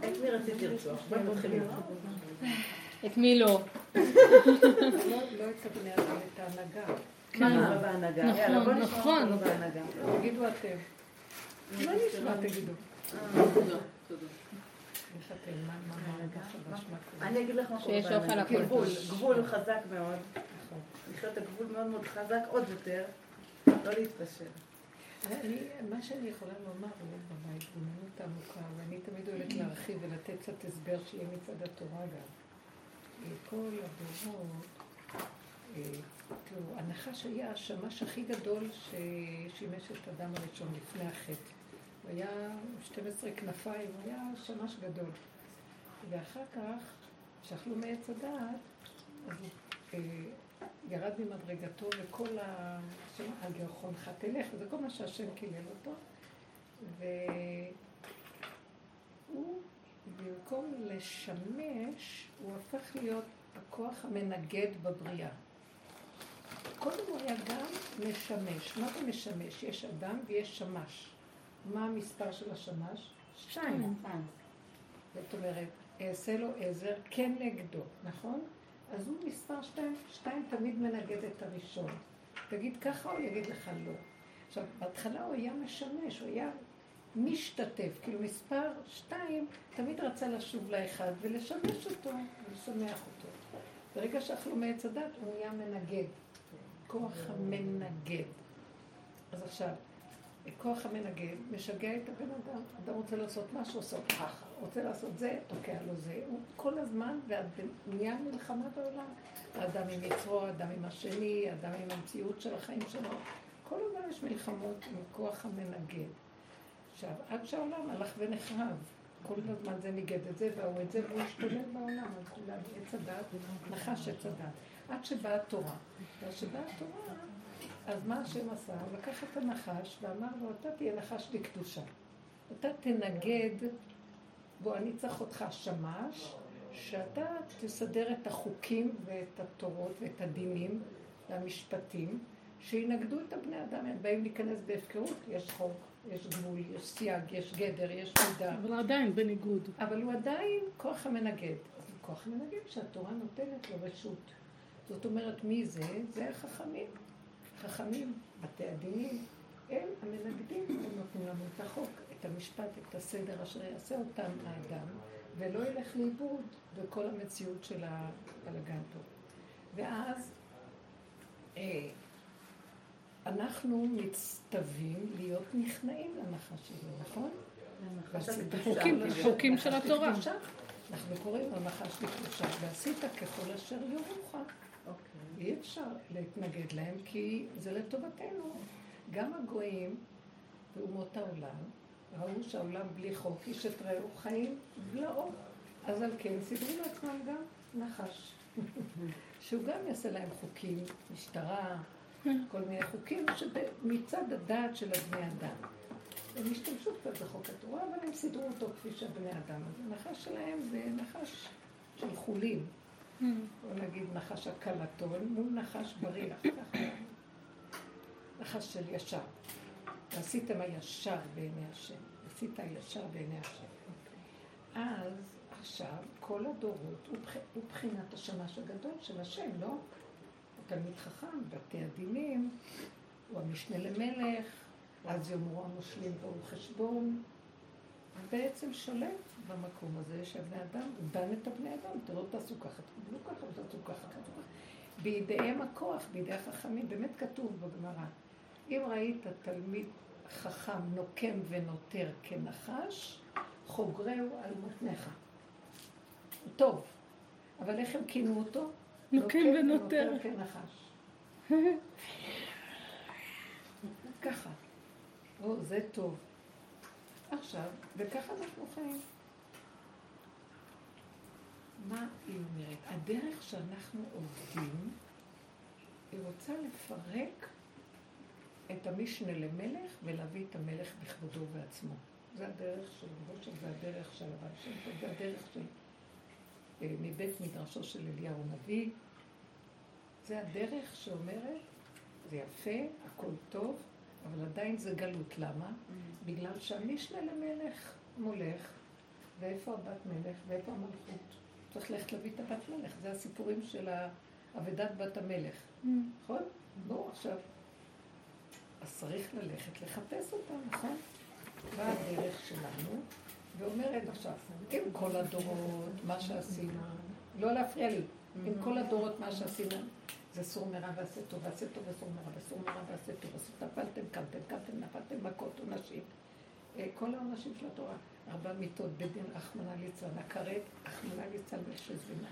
את מי רצית לרצוח? בואי נתחיל. את מי לא? לא את ההנהגה. בוא נשמע נכון. אותנו בהנהגה. תגידו אתם. מה נשמע, תגידו. אני אגיד לך מה קורה שיש אוכל בהנהגה. הכל גבול. גבול חזק מאוד. נכון. לחיות הגבול מאוד מאוד חזק, עוד יותר. לא להתפשר. אני, מה שאני יכולה לומר הוא בהתבוננות העמוקה, ואני תמיד אוהבת להרחיב ולתת קצת הסבר שיהיה מצד התורה גם. אה, כל הדורות, אה, תראו, הנחש היה השמש הכי גדול ששימש את אדם הראשון לפני החטא. הוא היה 12 כנפיים, הוא היה שמש גדול. ואחר כך, כשאכלו מעץ הדעת, אז אה, ירד ממדרגתו וכל ה... השם על ירחונך תלך, וזה כל מה שהשם קילל אותו. והוא, במקום לשמש, הוא הפך להיות הכוח המנגד בבריאה. קודם הוא היה גם משמש. מה זה משמש? יש אדם ויש שמש. מה המספר של השמש? שתיים. זאת אומרת, אעשה לו עזר כנגדו, נכון? אז הוא מספר שתיים, שתיים תמיד מנגד את הראשון. תגיד ככה, הוא יגיד לך לא. עכשיו, בהתחלה הוא היה משמש, הוא היה משתתף, כאילו מספר שתיים תמיד רצה לשוב לאחד ולשמש אותו ולשמח אותו. ברגע שאכלו מעץ הדת, הוא נהיה מנגד. כוח המנגד. אז עכשיו, כוח המנגד משגע את הבן אדם. אדם רוצה לעשות משהו, עושה ככה. רוצה לעשות זה, תוקע לו זה. הוא כל הזמן, ונהיה מלחמה בעולם. האדם עם יצרו, האדם עם השני, האדם עם המציאות של החיים שלו. כל הזמן יש מלחמות עם כוח המנגד. עכשיו, עד שהעולם הלך ונחרב. כל הזמן זה ניגד את זה, והוא את זה, והוא השתולל בעולם, על כולם, עץ הדת, נחש עץ הדת. עד שבאה התורה. וכשבאה התורה, אז מה השם עשה? הוא לקח את הנחש ואמר לו, אתה תהיה נחש לקדושה. אתה תנגד, בוא, אני צריך אותך שמש, שאתה תסדר את החוקים ואת התורות ואת הדינים והמשפטים, שינגדו את הבני אדם. הם באים להיכנס בהפקרות, יש חוק, יש גבול, יש סייג, יש גדר, יש מידע. אבל עדיין בניגוד. אבל הוא עדיין כוח המנגד. אז כוח המנגד שהתורה נותנת לו רשות. זאת אומרת, מי זה? זה החכמים. חכמים, בתי הדינים, הם המנגדים, הם נותנים לנו את החוק, את המשפט, את הסדר אשר יעשה אותם האדם, ולא ילך לאיבוד בכל המציאות של הבלגן פה. ואז אה, אנחנו מצטווים להיות נכנעים לנחש הזה, נכון? חוקים, של התורה. אנחנו קוראים לו נחש לקדושה, ועשית ככל אשר יורוך. אי אפשר להתנגד להם, כי זה לטובתנו. גם הגויים ואומות העולם ראו שהעולם בלי חוק, איש את רעהו חיים בלעו. אז על כן סידרו לעצמם גם נחש. שהוא גם יעשה להם חוקים, משטרה, כל מיני חוקים שמצד הדעת של הבני אדם. הם השתמשו קצת בחוק התורה, אבל הם סידרו אותו כפי שהבני אדם. אז הנחש שלהם זה נחש של חולין. בוא נגיד נחש הקלטון מול נחש בריח. נחש של ישר. ועשיתם הישר בעיני השם. עשית הישר בעיני השם. אז עכשיו כל הדורות הוא בח- הוא בחינת השמש הגדול של השם, לא? הוא תלמיד חכם, בתי הדינים, הוא המשנה למלך, אז יאמרו המושלים ברוך חשבון. בעצם שולט במקום הזה שהבני אדם, הוא דן את הבני אדם, לא תעשו ככה, תקבלו ככה ותעשו ככה, ככה. בידיהם הכוח, בידי החכמים, באמת כתוב בגמרא. אם ראית תלמיד חכם נוקם ונותר כנחש, חוגרהו על מותניך. הוא טוב. אבל איך הם כינו אותו? נוקם ונותר. כנחש. ככה. או, זה טוב. עכשיו, וככה אנחנו חיים. מה היא אומרת? הדרך שאנחנו עובדים, היא רוצה לפרק את המשנה למלך ולהביא את המלך בכבודו ובעצמו. זה הדרך של ראש, זה הדרך של הבן שם זה הדרך של... אה, מבית מדרשו של אליהו הנביא. זה הדרך שאומרת, זה יפה, הכל טוב, אבל עדיין זה גלות. למה? בגלל שהמשנה למלך מולך, ואיפה הבת מלך, ואיפה המלכות? צריך ללכת להביא את הבת מלך, זה הסיפורים של אבדת בת המלך, נכון? נו, עכשיו, אז צריך ללכת לחפש אותה, נכון? באה הדרך שלנו, ואומרת עכשיו, עם כל הדורות, מה שעשינו, לא להפריע לי, עם כל הדורות, מה שעשינו, זה סור מרע ועשה טוב, ועשה טוב וסור מרע, וסור מרע ועשה טוב, נפלתם, קמתם, קמתם, נפלתם, מכות, עונשים. אה, כל העונשים של התורה, ארבע מיטות, בית דין רחמנא ליצלן, הכרת, רחמנא ליצלן ושזבינה.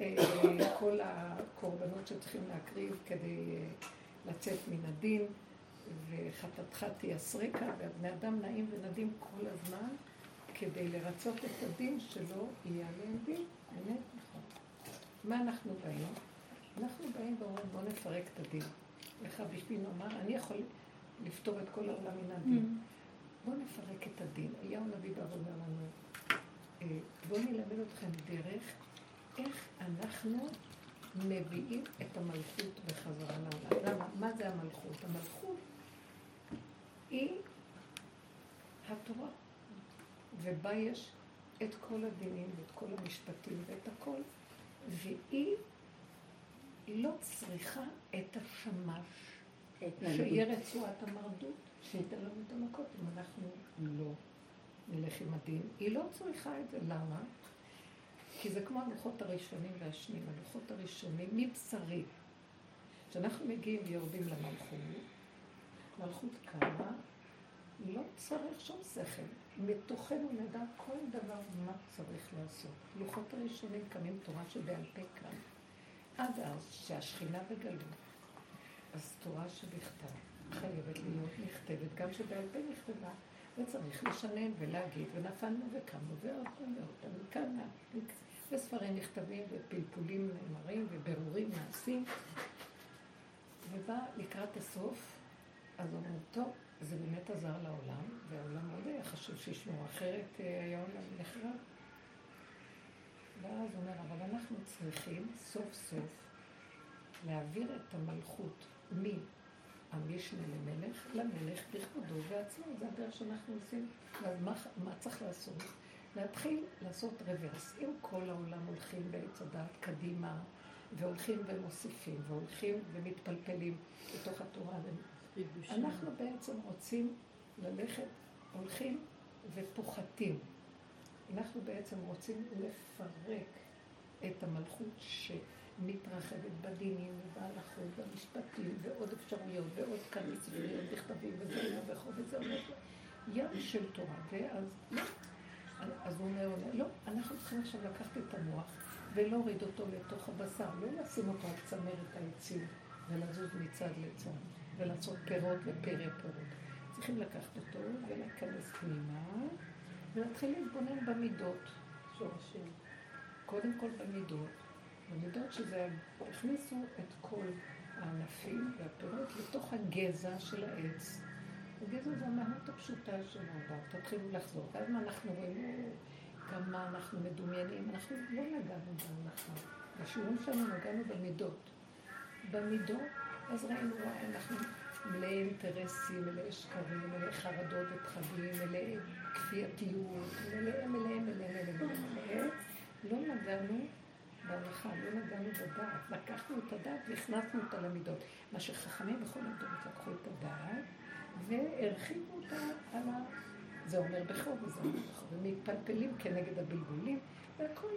אה, כל הקורבנות שצריכים להקריב כדי אה, לצאת מן הדין, וחטאתך תייסרקה, והבני אדם נעים ונדים כל הזמן כדי לרצות את הדין שלו, יהיה עליהם דין. באמת נכון. מה אנחנו באים? אנחנו באים ואומרים, בואו נפרק את הדין. לך בשביל נאמר, אני יכול לפתור את כל העולם מן הדין. בואו נפרק את הדין. אליהו הנביא בא ואומר לנו, אה, בואו נלמד אתכם דרך איך אנחנו מביאים את המלכות בחזרה לעולם. למה? מה זה המלכות? המלכות היא התורה, ובה יש את כל הדינים ואת כל המשפטים ואת הכל, והיא לא צריכה את השמש, שיהיה רצועת המרדות, שייתן לנו את המכות אם אנחנו לא נלך עם הדין. היא לא צריכה את זה, למה? כי זה כמו הלוחות הראשונים והשניים, הלוחות הראשונים מבשרי. כשאנחנו מגיעים ויורדים למלכות, מלכות קמה, לא צריך שום שכל. מתוכנו נדע כל דבר מה צריך לעשות. לוחות הראשונים קמים תורה שבעל פה כאן. עד אז, שהשכינה בגלות, אז תורה שבכתב חייבת להיות נכתבת, גם שבעל פה נכתבה, וצריך לשנן ולהגיד, ונפלנו וקמנו ועוד פעם ועוד פעם, וכאן, וספרים נכתבים ופלפולים נאמרים ובירורים נעשים. ובא לקראת הסוף, אז אומרים, טוב, זה באמת עזר לעולם, והעולם מאוד היה חשוב שישמעו, אחרת אה, היה עולם נחרב. ואז אומר, אבל אנחנו צריכים סוף סוף להעביר את המלכות מהמשנה למלך למלך בכבודו ועצמו. זה הדרך שאנחנו עושים. אז מה, מה צריך לעשות? להתחיל לעשות רוורס. אם כל העולם הולכים בעץ הדת קדימה, והולכים ומוסיפים, והולכים ומתפלפלים בתוך התורה, אנחנו בעצם רוצים ללכת, הולכים ופוחתים. אנחנו בעצם רוצים לפרק את המלכות שמתרחבת בדינים ובהלכות ובמשפטים ועוד אפשרויות ועוד כאן מצוויות בכתבים וזה וכו' וזה הולך ים של תורה. ואז לא. אז הוא אומר, לא, אנחנו צריכים עכשיו לקחת את המוח ולהוריד אותו לתוך הבשר, לא לשים אותו על צמרת העצים ולזוז מצד לצד ולעשות פירות ופרא פירות. צריכים לקחת אותו ולהיכנס פנימה ולהתחיל להתבונן במידות. שורשים. קודם כל במידות. במידות שזה, הכניסו את כל הענפים והפירות לתוך הגזע של העץ. הגזע זה המהות הפשוטה של האדם. תתחילו לחזור. ואז מה אנחנו רואים? כמה אנחנו מדומיינים. אנחנו לא נגענו בהלכה. בשיעורים שלנו נגענו במידות. במידות, אז ראינו, אנחנו מלאי אינטרסים, מלאי שקרים, מלאי חרדות ופחדים, מלאי כפייתיות, מלאי, מלאי, מלאי, מלאי, מלאי. לא נגענו בהלכה, לא נגענו בדעת. לקחנו את הדעת והכנסנו אותה למידות. מה שחכמים בכל הדורות לקחו את הדעת והרחיבו אותה על ה... זה אומר בכור וזה אומר בכור, ומתפלפלים כנגד הבלבולים, והכל,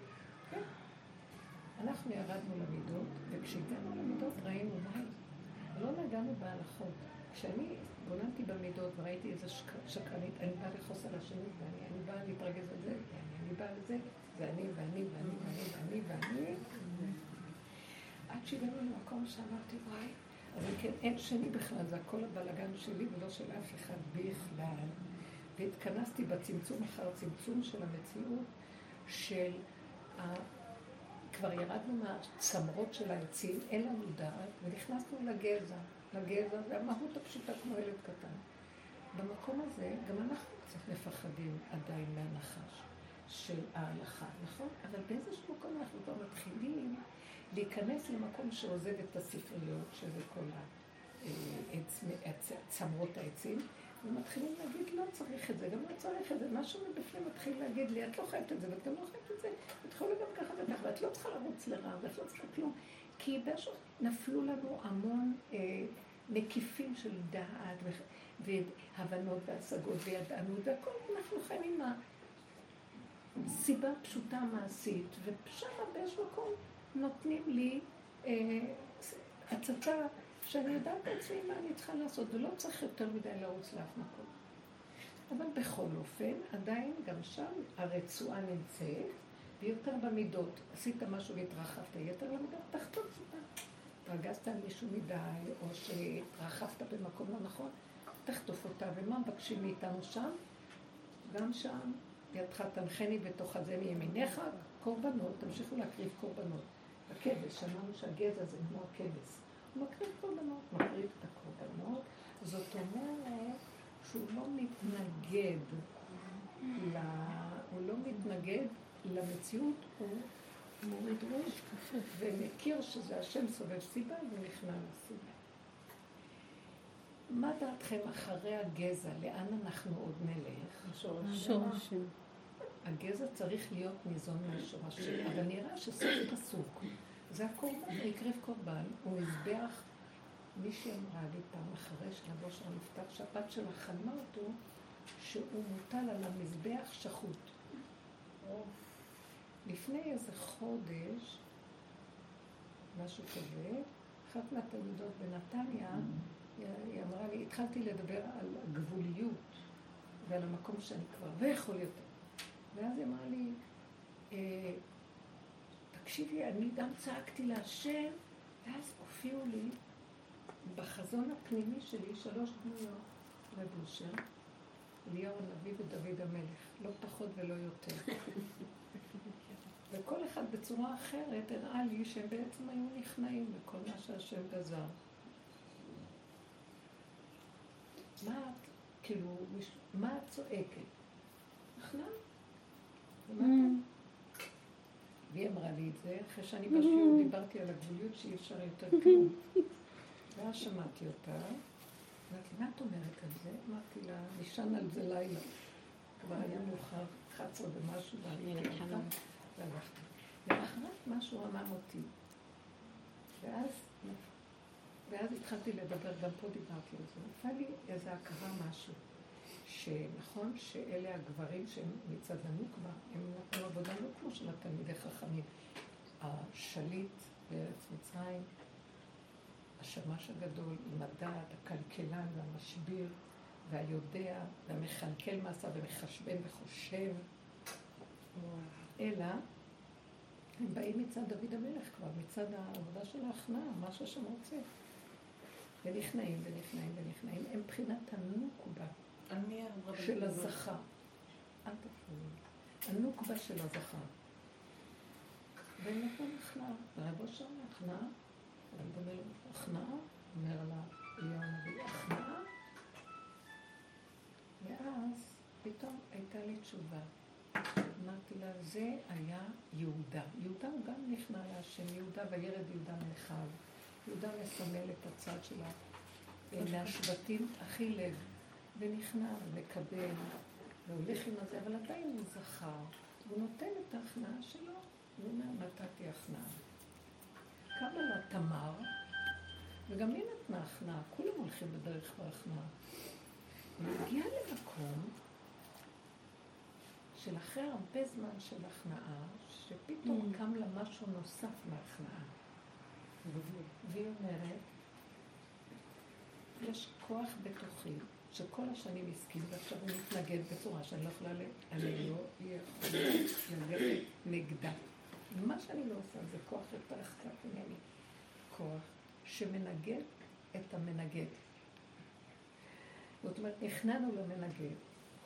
כן. אנחנו ירדנו למידות, וכשהגענו למידות ראינו מים. לא נגענו בהלכות. כשאני גולנתי במידות וראיתי איזה שקרנית, אני באה לכעוס על השני, ואני אני באה להתרגז על זה, ואני אני באה לזה, ואני ואני ואני ואני ואני ואני. עד שהגענו למקום שאמרתי, וואי, אז כן, אין שני בכלל, זה הכל הבלגן שלי ולא של אף אחד בכלל. והתכנסתי בצמצום אחר צמצום של המציאות של ה... כבר ירדנו מהצמרות של העצים, אין לנו דעת, ונכנסנו לגזע, לגזע, והמהות הפשוטה כמו ילד קטן. במקום הזה, גם אנחנו קצת מפחדים עדיין מהנחש של ההלכה, נכון? אבל באיזשהו מקום אנחנו כבר מתחילים להיכנס למקום שעוזב את הספריות, שזה כל צמרות העצים, ומתחילים להגיד, לא צריך את זה, גם לא צריך את זה. משהו מבפנים מתחיל להגיד לי, את לא חייבת את זה, ואת גם לא חייבת את זה, את יכולה גם ככה וככה, ואת לא צריכה לרוץ לרע, ואת לא צריכה כלום. כי באיזשהו נפלו לנו המון אה, מקיפים של דעת והבנות והשגות וידענות, והכל אנחנו חיים עם הסיבה פשוטה מעשית, ושם באיזשהו מקום נותנים לי אה, הצתה שאני יודעת בעצמי מה אני צריכה לעשות, ולא צריך יותר מדי לרוץ לאף מקום. אבל בכל אופן, עדיין גם שם הרצועה נמצאת, ויותר במידות. עשית משהו והתרחבת יתר למידה, תחתום אותה. התרגזת על מישהו מדי, או שהתרחבת במקום לא נכון, תחטוף אותה. ומה מבקשים מאיתנו שם? גם שם, ידך תנחני בתוך הזה מימינך, קורבנות, תמשיכו להקריב קורבנות. הכבש, שמענו שהגזע זה כמו הכבש. הוא מקריב קורבנות, מקריב את הקורבנות. זאת אומרת שהוא לא מתנגד, ל... הוא לא מתנגד למציאות, הוא מוריד ראש ומכיר שזה השם סובב סיבה ונכנע לסיבה. מה דעתכם אחרי הגזע, לאן אנחנו עוד נלך? שורשים. הגזע צריך להיות ניזון מהשורשים, אבל נראה שסוף פסוק. זה הקורבן, הקריב קורבן, הוא מזבח. מישהי אמרה לי פעם אחרי שלבושר נפטר, שהבת שלה חלמה אותו, שהוא מוטל על המזבח שחוט. לפני איזה חודש, משהו כזה, אחת מהתלמידות בנתניה, היא אמרה לי, התחלתי לדבר על הגבוליות ועל המקום שאני כבר לא יכול יותר. ואז היא אמרה לי, אה, תקשיבי, אני גם צעקתי להשם, ואז הופיעו לי בחזון הפנימי שלי שלוש דמויות, לבושר, אליהו הנביא ודוד המלך, לא פחות ולא יותר. וכל אחד בצורה אחרת הראה לי שהם בעצם היו נכנעים לכל מה שהשם גזר. מה את, כאילו, מה את צועקת? נכנע. והיא אמרה לי את זה, אחרי שאני בשיעור דיברתי על הגבוליות שאי אפשר יותר כלום. ואז שמעתי אותה, אמרתי, מה את אומרת על זה? אמרתי לה, נשען על זה לילה. כבר היה מאוחר, 11 ומשהו, והלכתי. ולאחרת משהו אמר אותי. ואז, ואז התחלתי לדבר, גם פה דיברתי על זה. נפל לי איזה הכרה משהו. שנכון שאלה הגברים שהם מצד הנוקבה, הם נתנו עבודה לא כמו של התלמידי חכמים. השליט בארץ מצרים, השמש הגדול, עם הדעת, הכלכלן והמשביר והיודע והמכלכל מעשה ומחשבן וחושב, אלא הם באים מצד דוד המלך כבר, מצד העבודה של ההכנעה, מה שהשם רוצה. ונכנעים ונכנעים ונכנעים, הם מבחינת הנוקבה. של הזכר. אל תפריעו. הנוקבה של הזכר. ונתנו נכנע. ורב אושר נכנע, רב אומר הכנעה, אומר לה אליהו הנביא, הכנעה. ואז פתאום הייתה לי תשובה. אמרתי לה, זה היה יהודה. יהודה הוא גם נכנע להשם, יהודה וירד יהודה מאחיו. יהודה מסמל את הצד שלה. מהשבטים הכי לב. ונכנע ומקבל והולך עם הזה, אבל עדיין הוא זכר. הוא נותן את ההכנעה שלו, הוא אומר, נתתי הכנעה. קמה לה תמר, וגם היא נתנה הכנעה, כולם הולכים בדרך בהכנעה. היא הגיעה למקום של אחרי הרבה זמן של הכנעה, שפתאום mm. קם לה משהו נוסף מהכנעה. והיא אומרת, יש כוח בתוכי שכל השנים הסכים, ועכשיו הוא מתנגד בצורה שאני לא יכולה, אני לא יכולה ללכת נגדה. מה שאני לא עושה זה כוח יותר חזק ממני. כוח שמנגד את המנגד. זאת אומרת, נכנענו למנגד.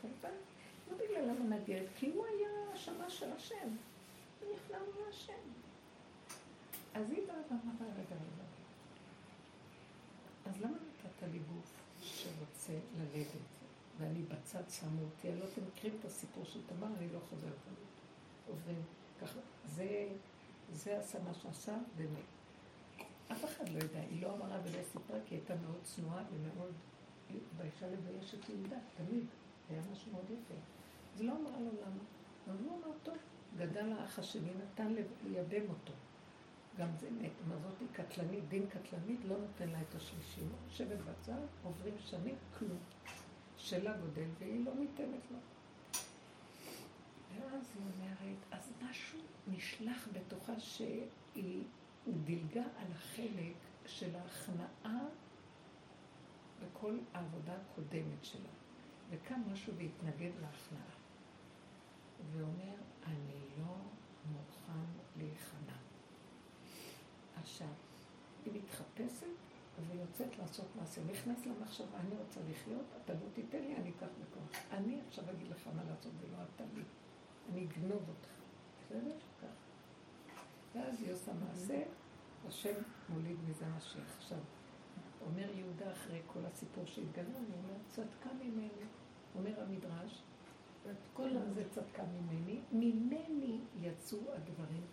כמובן, לא בגלל המנגד, כי הוא היה השמה של השם. ונכנענו להשם. אז היא באה ואמרה, רגע, רגע. אז למה נתת לי גוף? שרוצה ללדת, ואני בצד שמו אותי, לא אתם מכירים את הסיפור של תמר, אני לא חוזרת על זה. עוברים ככה, זה, זה עשה מה שעשה, באמת. אף אחד לא יודע, היא לא אמרה ולא סיפרה, כי היא הייתה מאוד צנועה ומאוד ביישה לבייש את יהודה, תמיד. היה משהו מאוד יפה. אז לא אמרה לו למה. אבל הוא אמר, טוב, גדל האח השני, נתן לייבם אותו. גם זה מת, מה זאת היא קטלנית, דין קטלנית, לא נותן לה את השלישי. הוא יושבת בצד, עוברים שנים, כלום. שלה גודל, והיא לא ניתנת לו. ואז היא אומרת, אז משהו נשלח בתוכה שהיא דילגה על החלק של ההכנעה בכל העבודה הקודמת שלה. וקם משהו והתנגד להכנעה. ואומר, אני לא מוכן להיכנע. עכשיו, היא מתחפשת ויוצאת לעשות מעשה. נכנס למחשבה, אני רוצה לחיות, אתה לא תיתן לי, אני אקח בכוח. אני עכשיו אגיד לך מה לעשות ולא אתה לי. אני אגנוב אותך. בסדר? ככה. ואז היא עושה מעשה, השם מוליד מזה משיח. עכשיו, אומר יהודה אחרי כל הסיפור שהתגלה, הוא אומר, צדקה ממני. אומר המדרש, כל זה צדקה ממני, ממני יצאו הדברים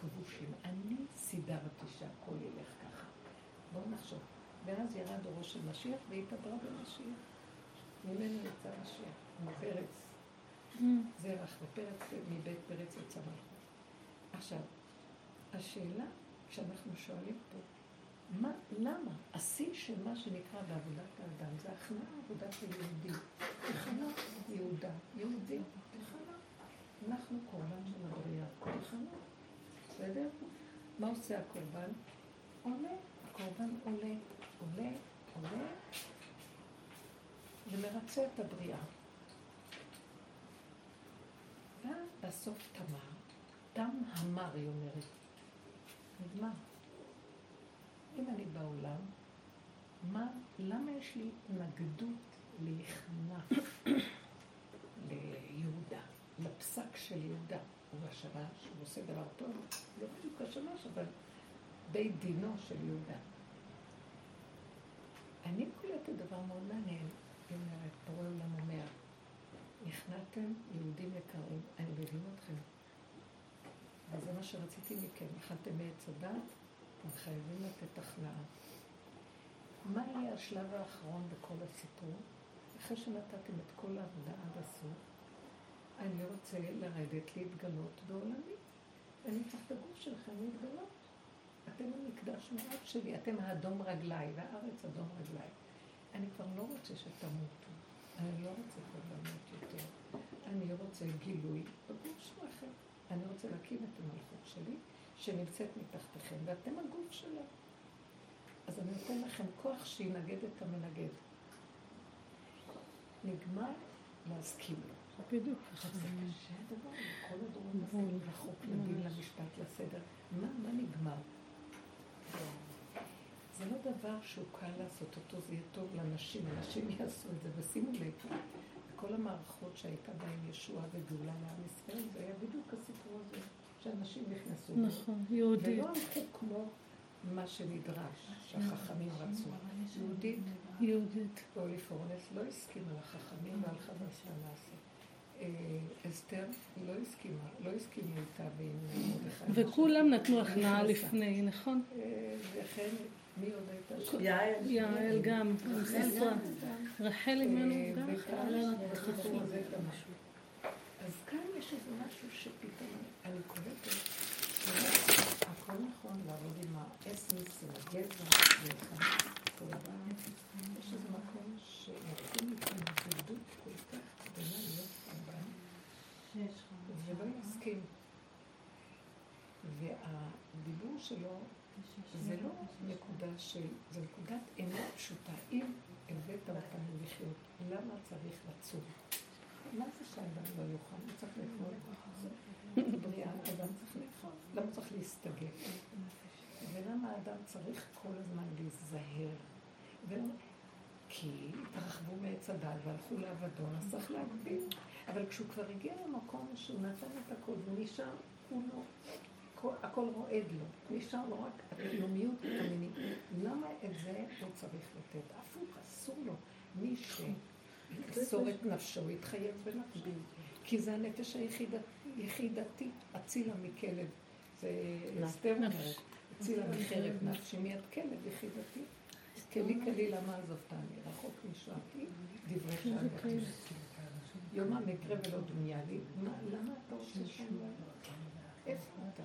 כבושים. אני סידרתי שהכל ילך ככה. בואו נחשוב. ואז ירד אורו של משיח והתהדרה במשיח. ממנו יצא משיח, מפרץ. זרח ופרץ, מבית פרץ יצא מלכות. עכשיו, השאלה שאנחנו שואלים פה, מה, למה? השיא של מה שנקרא בעבודת האדם זה הכנעה עבודת היהודי. תחנה יהודה, יהודי, תחנה. אנחנו קורבן של הבריאה, תחנה. בסדר? מה עושה הקורבן? עולה, הקורבן עולה, עולה, עולה, ומרצה את הבריאה. ואז בסוף תמר, דם המר, היא אומרת. נגמר. אם אני בעולם, מה, למה יש לי התנגדות להיכנע ליהודה, לפסק של יהודה? הוא השמש, הוא עושה דבר טוב, לא בדיוק השמש, אבל בית דינו של יהודה. אני קולטת דבר מאוד מעניין, היא אומרת, בורא עולם אומר, נכנעתם יהודים יקרים, אני מבין אתכם. וזה מה שרציתי מכם, אכלתם מעץ הדת, אתם חייבים לתת הכנעה. מה יהיה השלב האחרון בכל הסיפור? אחרי שנתתם את כל העבודה עד הסוף, אני רוצה לרדת להתגלות בעולמי. אני צריך את הגוף שלכם להתגלות. אתם המקדש מעט שלי, אתם האדום רגליי, והארץ אדום רגליי. אני כבר לא רוצה שתמותו. אני לא רוצה למות יותר. אני רוצה גילוי בגוף שלכם. אני רוצה להקים את המלכות שלי, שנמצאת מתחתיכם, ואתם הגוף שלה. אז אני נותן לכם כוח שינגד את המנגד. נגמר להסכים לו. בדיוק. עכשיו זה קשה הדבר, כל הדורות הזה, לחוק, לדין, למשפט, לסדר. מה, מה נגמר? זה לא דבר שהוא קל לעשות אותו, זה יהיה טוב לנשים, אנשים יעשו את זה, ושימו לב, כל המערכות שהייתה בהן ישועה וגאולה לעם ישראל, זה היה בדיוק הסיפור הזה, שאנשים נכנסו. נכון, יהודית. ולא הלכו כמו מה שנדרש, שהחכמים רצו. יהודית, יהודית. אוליפורנס לא הסכימה לחכמים והלכה ועשתה מעשה. אה, אסתר לא הסכימה, לא הסכימו איתה ועם מרדכי. וכולם נתנו הכנעה לפני, נכון? אה, וכן, מי עוד הייתה שם? יעל. יעל גם. רחל אימנו אה, גם. המשהו. אז כאן יש איזה משהו שפתאום אני קולטת, הכל נכון לעבוד עם האסנס, עם הגזע. יש איזה מקום שנותנים לי התנגדות כל כך גדולה להיות קורבן, ולא יסכים. והדיבור שלו זה לא נקודה של, זה נקודת אמת פשוטה. אם הבאת אותנו לחיות, למה צריך לצום? מה זה שהאדם לא יאכל? הוא צריך לאכול. בריאה, אדם צריך לאכול. למה צריך להסתגל? ולמה האדם צריך כל הזמן להיזהר? כי התרחבו מעץ הדל והלכו לאבדון, אז צריך להגביל. אבל כשהוא כבר הגיע למקום שהוא נתן את הכל ונשאר, הוא לא... הכל, הכל רועד לו, נשאר לו רק הקיומיות המינית. למה את זה הוא צריך לתת? הפוך, אסור לו. מי שיאסור את נפשו יתחייב בנפשו. כי זה הנפש היחידתית, אצילה מכלב. זה אסתר אומרת. הצילה מחרב נפשי מיד כלב יחידתי. כלי כלי למה עזבתני, רחוק משועתי, דברי שעבדתי. יומא מקרה ולא דמיה לי. מה, למה אתה רוצה שאני לא... איפה אתה?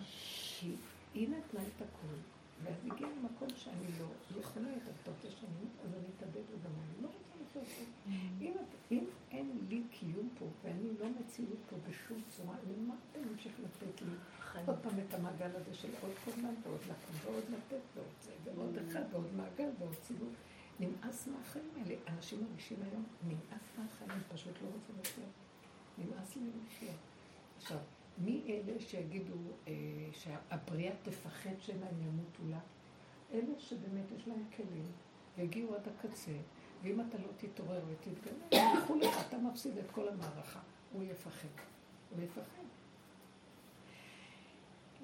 כי היא נתנה את הכול, ואז הגיע למקום שאני לא יכולה את אותות השנים, אז אני אתאבד וגם אני לא רוצה לחיות פה. אם, אם אין לי קיום פה, ואני לא מציאות פה בשום צורה, למה אתה ממשיך לתת לי עוד פעם את המעגל הזה של עוד קורבן ועוד לקום ועוד לתת ועוד זה ועוד אחד ועוד מעגל ועוד ציבור. נמאס מהחיים האלה. אנשים מרגישים היום, נמאס מהחיים, פשוט לא רוצים לחיות. נמאס להם לחיות. עכשיו, מי אלה שיגידו אה, שהבריאה תפחד שמא הם ימותו לה? אלה שבאמת יש להם כלים, והגיעו עד הקצה, ואם אתה לא תתעורר ותתגלה, ילכו לך, אתה מפסיד את כל המערכה. הוא יפחד. הוא יפחד.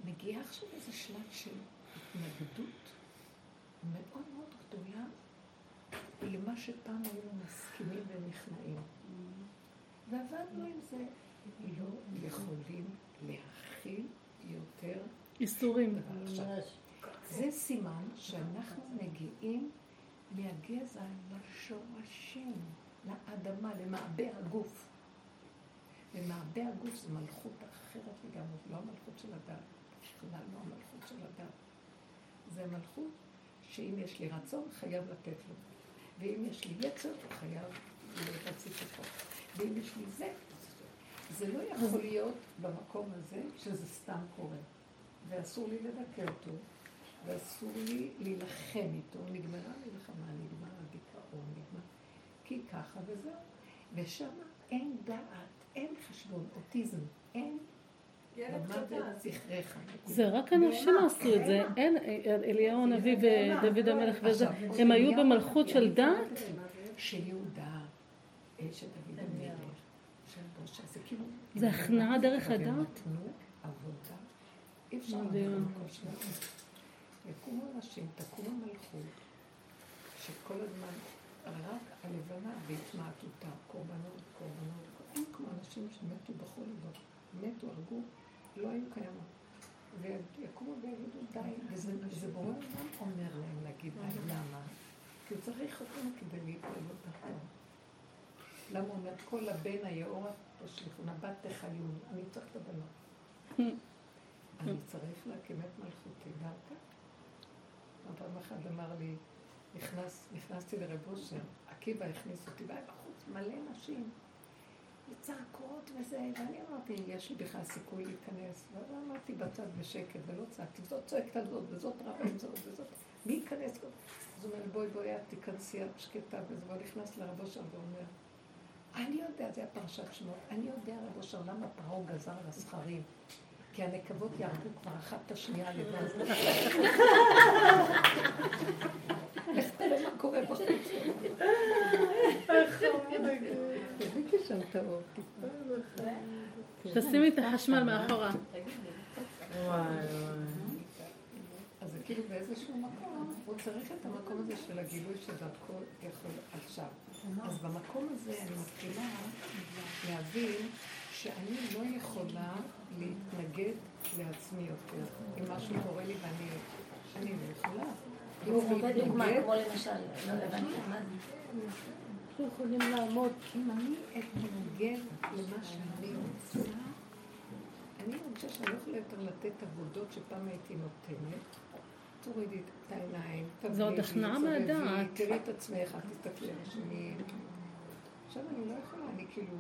מגיעה עכשיו איזה שלב של התנגדות מאוד מאוד גדולה למה שפעם היינו מסכימים ונכנעים. ועבדנו עם זה. לא יכולים להכיל יותר איסורים. זה סימן שאנחנו מגיעים מהגזע לשורשים, לאדמה, למעבה הגוף. ומעבה הגוף זה מלכות אחרת לגמרי, לא המלכות של הדת, בכלל לא המלכות של הדת. זה מלכות שאם יש לי רצון, חייב לתת לו. ואם יש לי יצר, חייב להציף אותו. ואם יש לי זה, זה לא יכול להיות במקום הזה שזה סתם קורה. ואסור לי לדכא אותו, ואסור לי להילחם איתו. נגמרה מלחמה, נגמר הדיכאון, נגמר... כי ככה וזהו. ושם אין דעת, אין חשבון, אוטיזם, אין זה רק אנשים עשו את זה, אין, אליהו הנביא ודוד המלך וזה, הם היו במלכות של דת. של. זה הכנעה דרך הדת? עבודה. אי אפשר למקום שלנו. יקומו אנשים, תקום המלכות, שכל הזמן רק הלבנה והתמעטותה, קורבנות, קורבנות, אין כמו אנשים שמתו בכל דבר, מתו, הרגו, לא היו קיימות. ויקומו ויגידו די, וזה בורא עולם אומר להם להגיד די, למה? כי הוא צריך אותנו כדי להתגלות תחתיו. למה הוא אומר, כל הבן היאורה תשליכו, נבט תחיון, אני צריך את הבנות. אני צריך להקים את מלכותי דרכה. פעם אחת אמר לי, נכנס, נכנסתי לרב אושר, עקיבא הכניס אותי, והיה בחוץ מלא נשים, וצעקות וזה, ואני אמרתי, יש לי בכלל סיכוי להיכנס, ואמרתי בצד בשקט ולא צעקתי, זאת צועקת על זאת, וזאת רבה עם זאת, וזאת, מי ייכנס? אז הוא אומר, בואי בואי את תיכנסי, את שקטה, וזה, והוא נכנס לרב אושר ואומר, אני יודע, זה הפרשת שמות, אני יודע, רב אושר, למה פרעה גזר על הזכרים? כי הנקבות יהרגו כבר אחת את השנייה לבד. לך תראה מה קורה בחוץ. שם את האור. תשימי את החשמל מאחורה. אז זה כאילו באיזשהו מקום, הוא צריך את המקום הזה של הגילוי שדרכו יכול עכשיו. אז במקום הזה אני מתחילה להבין שאני לא יכולה להתנגד לעצמי יותר. אם משהו קורה לי ואני אני לא יכולה. הוא נותן דוגמה, כמו למשל, לא הבנתי, מה זה? אנחנו יכולים לעמוד, אם אני אתנגד למה שאני רוצה, אני מרגישה שאני לא יכולה יותר לתת עבודות שפעם הייתי נותנת. תורידי את העיניים, תבליגי, זה עוד הכנעה מהדעת. תראי את עצמך, תסתכלי על השני. עכשיו אני לא יכולה, אני כאילו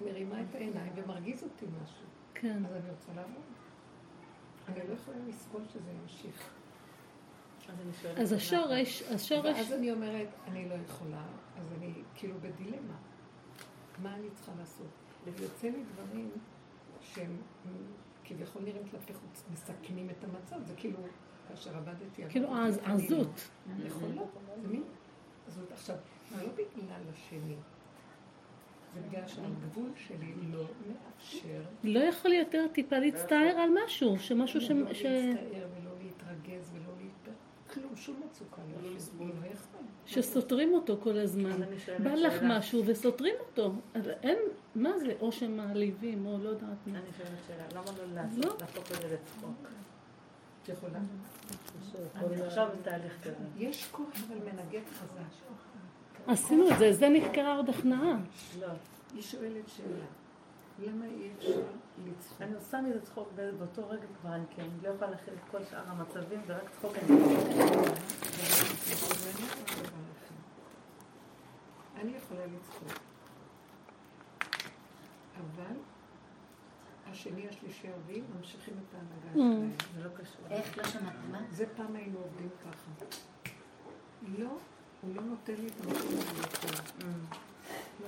מרימה את העיניים ומרגיז אותי משהו. כן. אז אני רוצה לעבוד. אני לא יכולה לסבול שזה ימשיך. אז השורש, השורש... ואז אני אומרת, אני לא יכולה, אז אני כאילו בדילמה. מה אני צריכה לעשות? ויוצא לי דברים שהם כביכול נראים כלפי חוץ, מסכנים את המצב, זה כאילו, כאשר עבדתי... כאילו העזות. יכולות, זה מין עזות. עכשיו, זה לא בגלל השני, זה בגלל שהגבול שלי לא מאפשר... לא יכול יותר טיפה להצטער על משהו, שמשהו ש... לא להצטער ולא להתרגז ולא להתפר... כלום, שום מצוקה לא לסבול. לא יכול. שסותרים אותו כל הזמן. בא לך משהו וסותרים אותו. אין, מה זה? או שמעליבים, או לא יודעת מה. אני שואלת שאלה, למה לא לעשות, להפוך את זה לצחוק? את יכולה. אני עכשיו בתהליך כזה. יש כוח אבל מנגד חזק. עשינו את זה, זה נקרא עוד הכנעה. לא. היא שואלת שאלה, למה אי אפשר לצחוק? אני עושה מזה צחוק באותו רגע כבר, אני כן, לא יכולה להכיל את כל שאר המצבים, זה רק צחוק אני. אני יכולה לצחוק. אבל השני, השלישי, הרביעי ממשיכים את ההנהגה שלהם. זה לא קשור. איך? לא שמעתי, מה? זה פעם היינו עובדים ככה. לא, הוא לא נותן לי את המקום הזה יותר.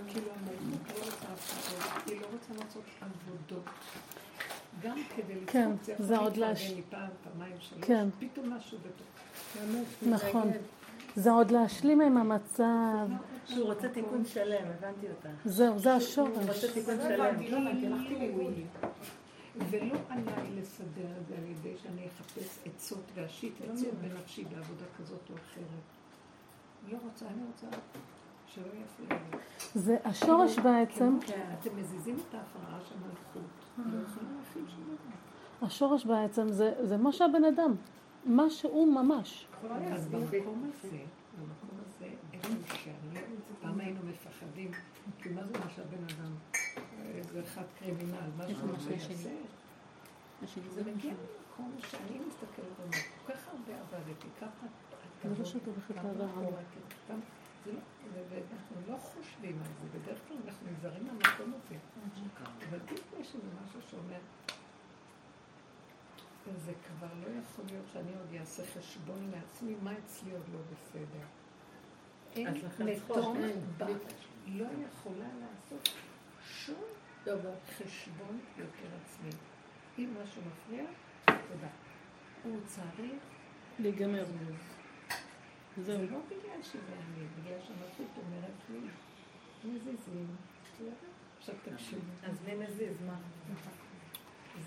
כאילו המלכות לא רוצה הפרעות, היא לא רוצה לעשות עבודות. גם כדי לצחוק, כן, זה עוד להתפרגן להש- לי פעם, פעמיים, שלוש, כן. פתאום משהו בתוך. נכון. זה עוד להשלים עם המצב. שהוא רוצה תיקון שלם, הבנתי אותה. זהו, זה הוא השורש. רוצה תיקון לא שלם. לא. ולא עליי לסדר את זה על ידי שאני אחפש עצות ואשית עצות בנפשי בעבודה כזאת או אחרת. לא רוצה, אני רוצה שלא יפריע לי. זה השורש בעצם, כן, אתם מזיזים את ההפרעה של מלכות. לא שום דבר. השורש בעצם זה, זה מה שהבן אדם, מה שהוא ממש. אז במקום הזה, במקום הזה, איפה שאני, פעם היינו מפחדים, כי מה זה מה שהבן אדם, איזה אחד קרימינל, משהו שיעשה. זה מגיע למקום שאני מסתכלת על זה, כל כך הרבה עבדתי, ככה לא. זה לא, ואנחנו לא חושבים על זה, בדרך כלל אנחנו נזהרים מהמקום הזה. אבל פתאום יש איזה משהו שאומר, זה כבר לא יכול להיות שאני עוד אעשה חשבון לעצמי, מה אצלי עוד לא בסדר. אין לתום. בת לא יכולה לעשות שום חשבון יותר עצמי. אם משהו מפריע, תודה. הוא צריך להיגמר. לזוז. זהו. זה לא בגלל שזה אני, בגלל שהמלכות אומרת לי, מזיזים. עכשיו תקשיבו. אז מי מזיז? מה?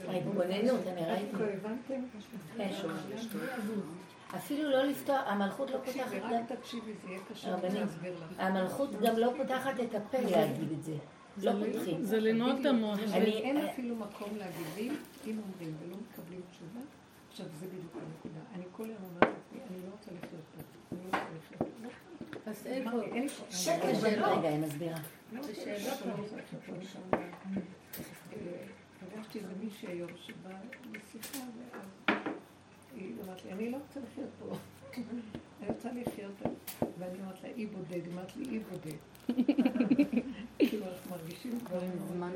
ההתבוננות, אני ראיתי. הבנתם? כן. אפילו לא לפתוח, המלכות לא פותחת, תקשיבי, רק תקשיבי, זה יהיה קשה לי להסביר לך. המלכות גם לא פותחת את הפה להגיד את זה. לא פותחים. זה לנעול את המוח. אין אפילו מקום להגיד, ואם אם אומרים ולא מקבלים תשובה, עכשיו זה בדיוק הנקודה. אני כל היום אומרת לעצמי, אני לא רוצה לחיות פה, אז שקט רגע, היא מסבירה. פגשתי איזה מישהי היום שבאה לשיחה, ואז היא אמרת לי, אני לא רוצה לחיות פה. אני רוצה לחיות, ואני אומרת לה, אי בודד, אמרת לי, אי בודד. כאילו, אנחנו מרגישים זמן.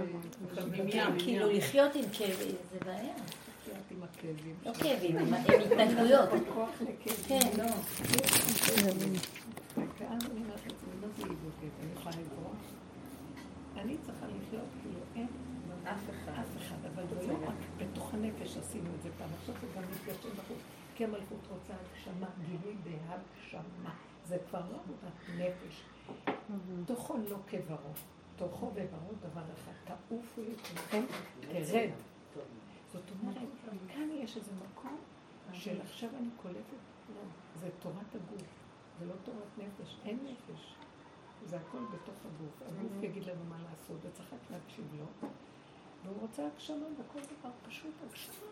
אה, כאילו לחיות עם כאבים זה בעיה. עם הכאבים. לא כאבים, התנגדויות. כן. לא. אני צריכה לחיות כאילו אין אף אחד. אף אחד, אבל זה לא רק בתוך הנפש עשינו את זה פעם, עכשיו זה גם מתגשם בחוץ. כי המלכות רוצה הגשמה, גילוי בהגשמה. זה כבר לא עבודת נפש. תוכו לא כברו, תוכו וברו דבר אחד, תעופו לי כולכם, תרד. זאת אומרת, כאן יש איזה מקום של עכשיו אני קולטת, לא, זה תורת הגוף, זה לא תורת נפש, אין נפש. זה הכל בתוך הגוף. הגוף יגיד לנו מה לעשות, וצריך רק להקשיב לו. והוא רוצה הגשמה, וכל דבר פשוט הגשמה.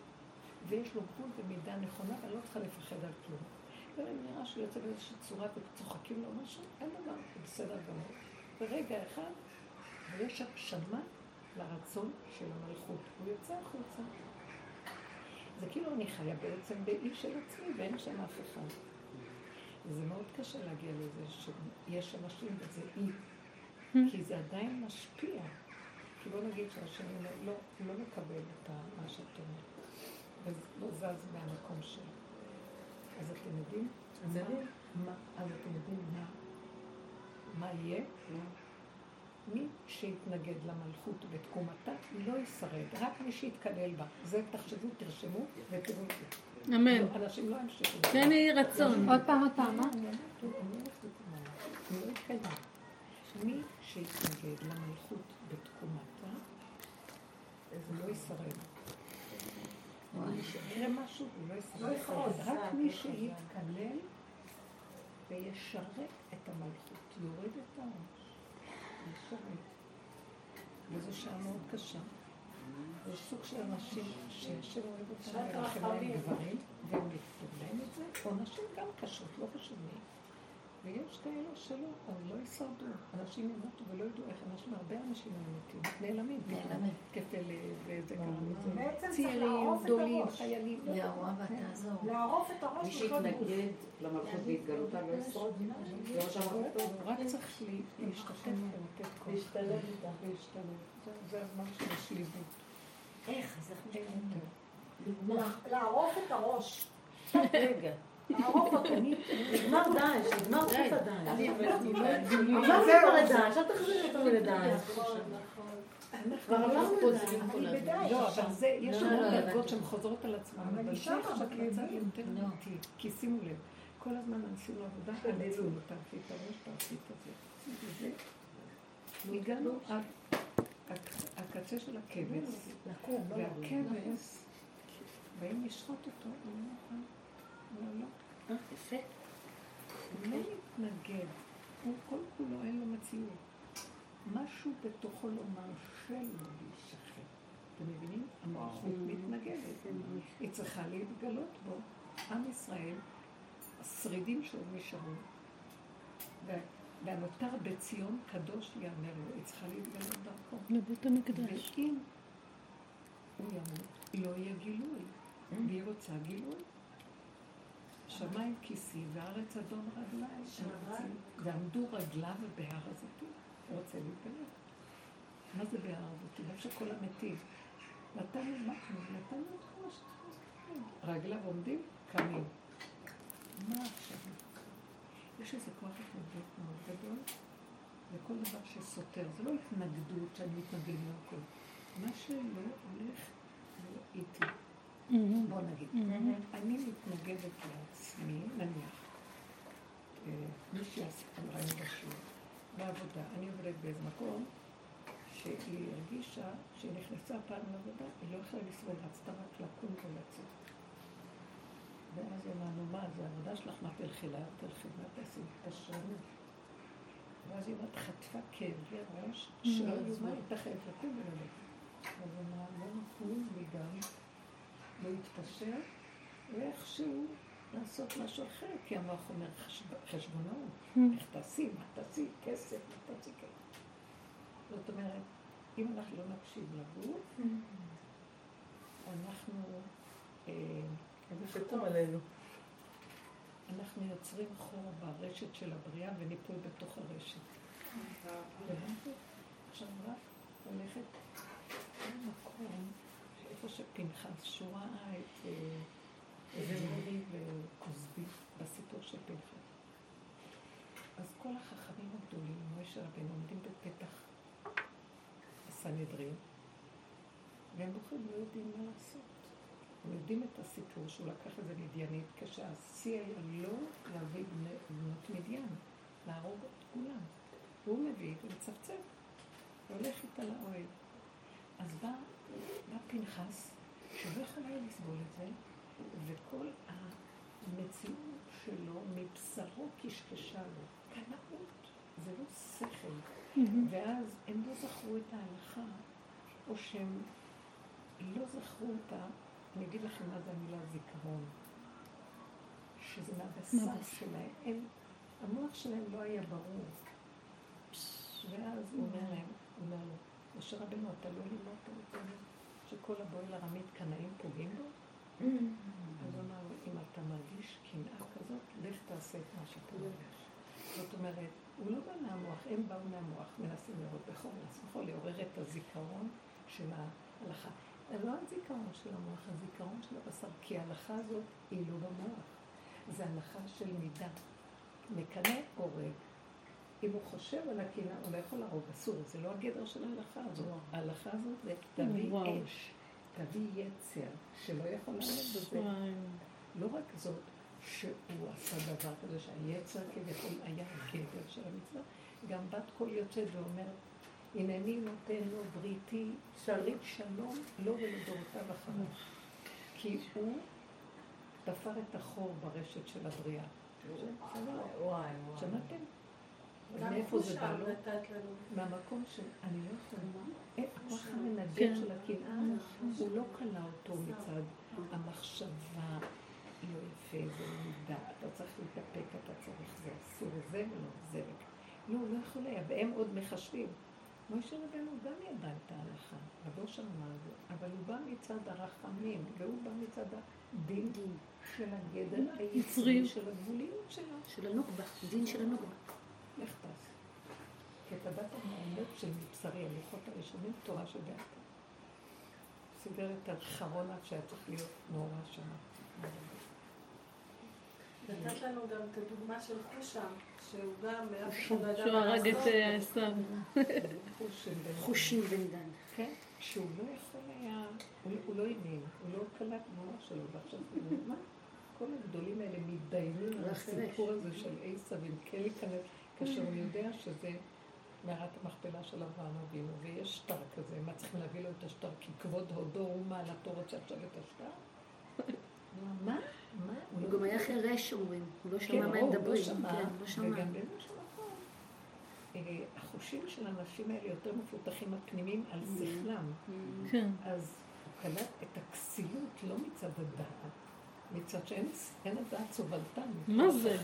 ויש לו גבול ומידה נכונה, ואני לא צריכה לפחד על כלום. גם אם נראה שהוא יוצא באיזושהי צורה וצוחקים לו משהו, אין דבר, זה בסדר גמור. ברגע אחד, ויש הגשמה לרצון של המלכות. הוא יוצא החוצה. זה כאילו אני חיה בעצם באי של עצמי, ואין שם אף אחד. וזה מאוד קשה להגיע לזה שיש אנשים וזה אי, כי זה עדיין משפיע. כי בוא נגיד שהשני לא, הוא לא מקבל את מה שאת אומרת, ולא זז מהמקום שלו. אז אתם יודעים? אז מה- מה- אז אתם יודעים מה, מה יהיה? מי שיתנגד למלכות בתקומתה לא ישרד, רק מי שיתקלל בה. זה תחשבו, תרשמו ותראו את זה. אמן. לא, אנשים לא ימשיכו. כן יהי רצון. עוד פעם, לא אתקדם. מי שיתנגד למלכות בתקומתה, הוא לא ישרד. יקרה משהו, הוא לא ישרד. רק מי שיתקלל וישרת את המלכות, יורד את העונש. וזו שעה מאוד קשה. זה סוג של אנשים שהשם אוהב אותם, ולכן להם גברים, והם לכתוב להם את זה, או נשים גם קשות, לא חשוב מי. ויש כאלה שלא, אז לא ישרדו. אנשים ימותו ולא ידעו איך אנשים, הרבה אנשים מתים, נעלמים. נעלמים. כפל וזה בעצם גם צריך צעירים, לערוף את גדולים. חיילים. והרואה ותעזור. לערוף את הראש מי כל גוף. שיתנגד למלכות והתגלותה לא ישרוד. זה מה שאמרת טוב. הוא רק צריך לה- להשתתף ולתת כוח. להשתלב איתה. להשתלב. זה- זה הזמן של השליבות. איך? אז? יותר. לה- לערוף את הראש. רגע. אותו. נגמר דאעש, נגמר חוט הדאעש. לא כבר לדאעש, אל תחזירי אותנו לדאעש. כבר. בדאעש לא, עכשיו. אבל זה, יש לא, לנו לא, לא, דרגות לא. שהן חוזרות על עצמן, אבל זה עכשיו. מצב יותר לא. אמיתי. כי שימו לב, כל הזמן עשינו עבודה, עלינו, תעשי את הראש, תעשי את. וזה, הגענו עד הק- הקצה של הכבש, לא. והכבש, באים לשחוט אותו, הוא לא מוכן. לא, לא. יפה. הוא לא מתנגד, הוא כל כולו אין לו מציאות. משהו בתוכו לא מרשה לו להישחט. אתם מבינים? המלכות מתנגדת. היא צריכה להתגלות בו. עם ישראל, השרידים שעוד נשארו, וה- והנותר בציון קדוש יאמר לו, היא צריכה להתגלות דרכו. לבית המקדש. ואם הוא ימות, לא יהיה גילוי. והיא רוצה גילוי. שמיים כיסי וארץ אדום רגליי. ועמדו רגליו בהר הזיתים. הוא רוצה להתגלות. מה זה בהר הזיתים? איפה שכל המתים. נתנו מה? נתנו את כל שצריך. רגליו עומדים, קמים. מה עכשיו? יש איזה כוח התנגדות מאוד גדול לכל דבר שסותר. זה לא התנגדות שאני מתנגד מהכל. מה שלא הולך לא איתי. בוא נגיד. אני מתנגדת לעצמי, נניח, אה, מישהי אמרה לי בשיעור, בעבודה, אני עובדת באיזה מקום, שהיא הרגישה שהיא נכנסה פעם לעבודה, היא לא יכולה לסבול, רצתה רק לקום ולצאת. ואז היא אמרה, נו מה, זה העבודה שלך, מה תלכי לה, תלכי, מה תעשי, תשרנו. ואז היא אומרת, חטפה כאבי ראש, שלא יאומן, הייתה חייבת לקום וללכת. אז היא אמרה, לא נתנו לי גם להתפשר, ואיכשהו לעשות משהו אחר, כי המוח אומר חשב- חשבונאות, איך תעשי, מה תעשי, כסף, מה תעשי כסף. זאת אומרת, אם אנחנו לא נקשיב לגוף, אנחנו, אה, זה שתום עלינו. אנחנו יוצרים חור ברשת של הבריאה וניפול בתוך הרשת. הבנתי? עכשיו רק הולכת למקום, איפה שפנחס, שהוא ראה את אה, זמרי וכוזבי בסיפור של פנחס. אז כל החכמים הגדולים, משה רבנו, עומדים בפתח הסנהדרין, והם בוחרים לא יודעים מה לעשות. הם יודעים את הסיפור שהוא לקח איזה מדיינית, כשהשיא היה לא להביא בנות מדיין, להרוג את כולם. והוא מביא ומצפצף, והולך איתה לאוהל. אז בא, בא פנחס, שלא יכול היה לסבול את זה, וכל המציאות שלו מבשרו קשקשה לו. קנאות, זה לא שכל. ואז הם לא זכרו את ההלכה, או שהם לא זכרו אותה, אני אגיד לכם מה זה המילה זיכרון. שזה מהבשר. שלהם. הם, המוח שלהם לא היה ברור. ואז הוא אומר להם, הוא אומר לו, משה רבנו, אתה לא לימדת אותנו שכל הבועל ארמית קנאים פוגעים בו? אז הוא אמר אם אתה מרגיש קנאה כזאת, לך תעשה את מה שאתה מרגיש. זאת אומרת, הוא לא בא מהמוח, הם באו מהמוח, מנסים לראות בכל לעצמכו, לעורר את הזיכרון של ההלכה. לא הזיכרון של המוח, הזיכרון של הבשר, כי ההלכה הזאת היא לא במוח. זה הלכה של מידה. מקנא הורג. אם הוא חושב על הקנאה, הוא לא יכול להרוג, אסור, זה לא הגדר של ההלכה הזאת. ההלכה הזאת זה תביא. אש, תביא יצר, שלא יכול לעמוד בזה. לא רק זאת, שהוא עשה דבר כזה שהיצר כביכול היה הגדר של המצווה, גם בת קול יוצאת ואומרת, הנני נותן לו בריתי, שרית שלום, לו ולדורותיו אחריו. כי הוא תפר את החור ברשת של הבריאה. שמעתם? מאיפה זה בא לו? לנו. מהמקום שאני לא יכולה. הכוח כן. המנגד של הקנאה, הוא לא כלא אותו מצד המחשבה. לא יפה, זה לא מידה, אתה צריך להתאפק, אתה צריך, זה אסור, זה ולא, זה לא. לא, הוא לא יכול היה, והם עוד מחשבים. משה רבנו גם ידע את ההלכה, רבו שם אמר את זה, אבל הוא בא מצד הרחמים, והוא בא מצד הדין של הגדר היצרי יצרי. של הגבוליות שלו. של הנוקבה, דין של הנוקבה. לך תעשה. כי אתה באת מהאמת של מבשרי, הלוחות הראשונים, תורה שבעל פה. סידר את החרון עד שהיה צריך להיות נורא שם. נתת לנו גם את הדוגמה של חושה, שהוא גם, אף אחד לא ידע שהוא הרג את. אה, עשיו. חושים בן דן. כן, שהוא לא יכול היה, הוא, הוא לא האמין, הוא לא קלט תמונה שלו, ועכשיו הוא אומר, מה? כל הגדולים האלה מתדיינים על לא הסיפור הזה של עשיו, אם כן להיכנס, כאשר הוא יודע שזה מערת המכפלה של אברהם אבינו, ויש שטר כזה, מה צריכים להביא לו את השטר? כי כבוד הודו הוא מעלתו רוצה עכשיו את השטר? מה? מה? הוא גם היה חירש אומרים, הוא לא כן, שמע מה הם מדברים. לא שמע, כן, לא שמע. וגם מקום, אה, החושים של האנשים האלה יותר מפותחים הפנימיים על Mm. שכלם. כן. אז הוא קלט את הכסילות לא מצד הדעת, מצד שאין אין הדעת סובלתם. מה זה?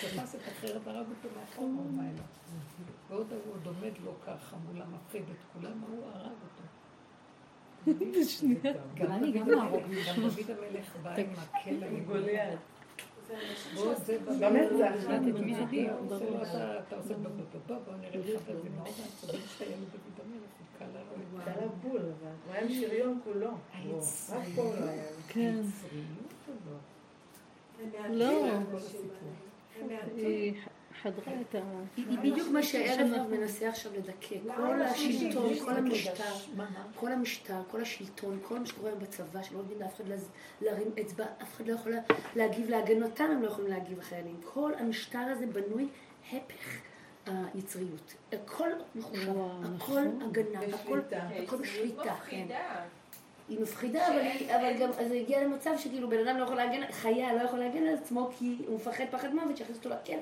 תפס את החרב הרג אותו מאחור, אליו. ועוד הוא עוד עומד לו ככה מול המפחיד את כולם, הוא הרג אותו. גם אני דוד גם להרוג המלך- גם דוד המלך בא עם מקל עם גוליית. זה זה שעושים במצח. במצח. אתה עושה בוא, בוא, נראה לך את זה מאוד העצבים שהיה לדוד המלך, הוא קל עליו. היה בול, הוא היה עם שריון כולו. היצריות, רק פה לא היה. כן. היצריות הזאת. הם מעטים, לא. מעטים. היא חדרה את ה... היא בדיוק מה שהערב רב מנסה עכשיו לדכא. כל השלטון, כל המשטר? כל המשטר, כל השלטון, כל מה שקורה בצבא, שלא נותנים לאף אחד להרים אצבע, אף אחד לא יכול להגיב להגנתם, הם לא יכולים להגיב החיילים. כל המשטר הזה בנוי הפך היצריות. הכל מחושב, הכל נכון. הגנה, הכל בשליטה. היא מפחידה, אבל, היא, אבל גם, אז זה הגיע למצב שכאילו בן אדם לא יכול להגן, חיה לא יכול להגן על עצמו כי הוא מפחד פחד מוות שיכניס אותו לכלא, כי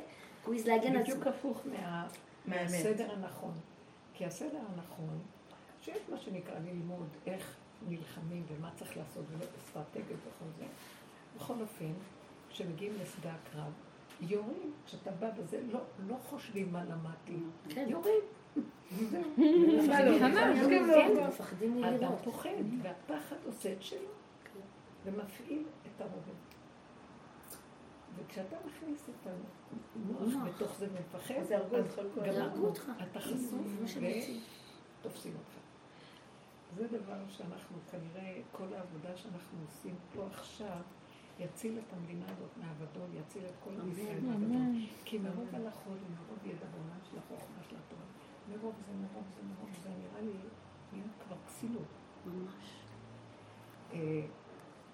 הוא העז להגן על עצמו. בדיוק הפוך מה-. מהסדר הנכון. כי הסדר הנכון, שיש מה שנקרא ללמוד איך נלחמים ומה צריך לעשות ואסטרטגיות וכל זה. בכל אופן, כשמגיעים לשדה הקרב, יורים, כשאתה בא וזה, לא, לא חושבים מה למדתי, כן. יורים. זהו. כן, מפחדים האדם. פוחד, והפחד עושה את שלו, ומפעיל את הרובד. וכשאתה מכניס את המוח מוח. בתוך זה ומפחד, אז יהרגו אותך גם. יהרגו אותך. אתה חשוף. ותופסים אותך. זה דבר שאנחנו כנראה, כל העבודה שאנחנו עושים פה עכשיו, יציל את המדינה הזאת מהאבדון, יציל את כל ישראל מהאבדון. כי מרוב הלכות ומרוב ידע בעולם של החוכמה של התורה, מרוב זה, מרוב זה, מרוב זה, נראה לי, נהיה כבר כסילות. ממש. אה,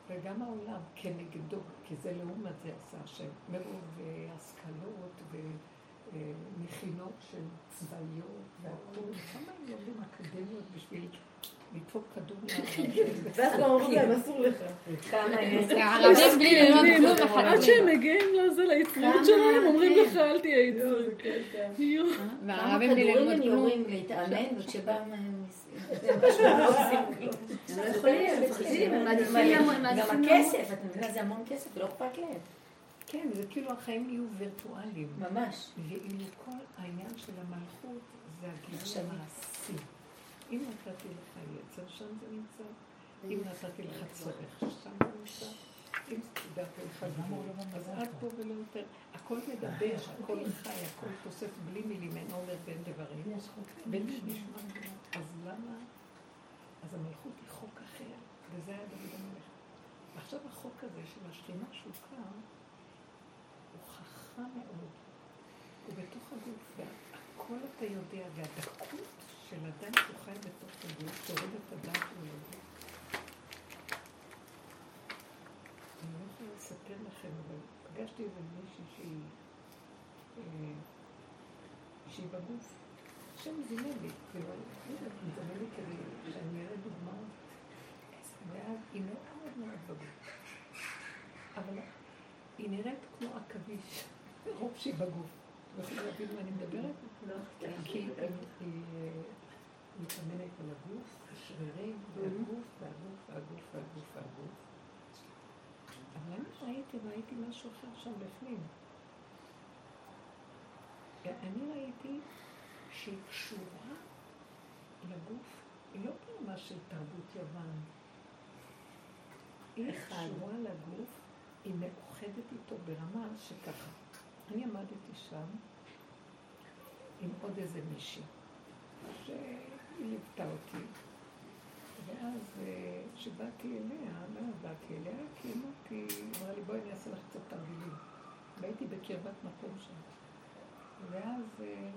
וגם העולם כנגדו, כי זה לעומת זה עשה השם, מרוב אה, השכלות ומכינות של צבאיות והכול, כמה הם לומדים אקדמיות בשביל לדפוק כדור. ואז אומרים להם, אסור לך. כמה יש. הערבים בלי ללמוד כלום עד שהם מגיעים לזה, ליצריות שלהם, אומרים לך אל תהיה יצרי. יואו. כמה והערבים בלי כדורים הם. יורים להתאמן, וכשבא... הם לא יכולים, הם מפחדים, הם מעדיפים למות. גם הכסף, את מבינה, זה המון כסף, לא אכפת להם. כן, זה כאילו החיים נהיו וירטואליים. ממש. ואילו כל העניין של המלכות זה הגילוי המעשי. אם נתתי לך יצר, שם זה נמצא. אם נתתי לך צורך, שם זה נמצא. אם סידרתי לך גמור, אז עד פה ולא יותר. הכל מדבר, הכל חי, הכל תוסף בלי מילים, אין אומר בין דברים. בין שנשמע אז למה? אז המלכות היא חוק אחר, וזה היה דוד המלך. ועכשיו החוק הזה של השכינה שהוא קם, הוא חכם מאוד. הוא בתוך הגוף, והכל אתה יודע, והדקות של אדם שהוא חי בתוך הגוף, תוריד את הדעת ולגוף. אני לא יכולה לספר לכם, אבל פגשתי איזה מישהי שהיא, אה, שהיא בגוף. השם זימן לי, כאילו, אני מזמן לי כדי שאני אראה דוגמאות. ואז היא מאוד מאוד בגוף. אבל היא נראית כמו עכביש, רוב שהיא בגוף. יכולים להבין מה אני מדברת? כי היא היא מתאמנת על הגוף, השרירים, והגוף, והגוף, והגוף, והגוף, והגוף. אבל אני ראיתי, ראיתי משהו אחר שם בפנים. אני ראיתי שהיא קשורה לגוף, היא לא ברמה של תרבות יוון. היא קשורה לגוף, היא מאוחדת איתו ברמה שככה. אני עמדתי שם עם עוד איזה מישהי, שהיא ליוותה אותי. ואז אה, כשבאתי אליה, לא באתי אליה, כי אמרתי, אמרה לי, בואי אני אעשה לך קצת תרגילים. והייתי בקרבת מקום שם. ואז אה,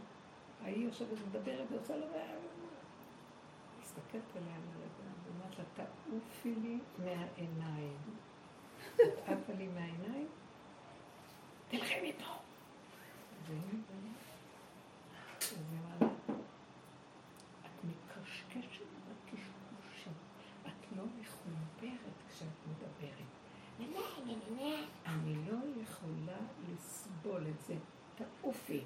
ההיא יושבת ומדברת ועושה לה, מסתכלת עליה לרגע, ואומרת לה, תעופי לי מהעיניים. עפה לי מהעיניים, תלכי מפה. את מקשקשת בקשקושים, את לא מחוברת כשאת מדברת. אני לא יכולה לסבול את זה. תעופי.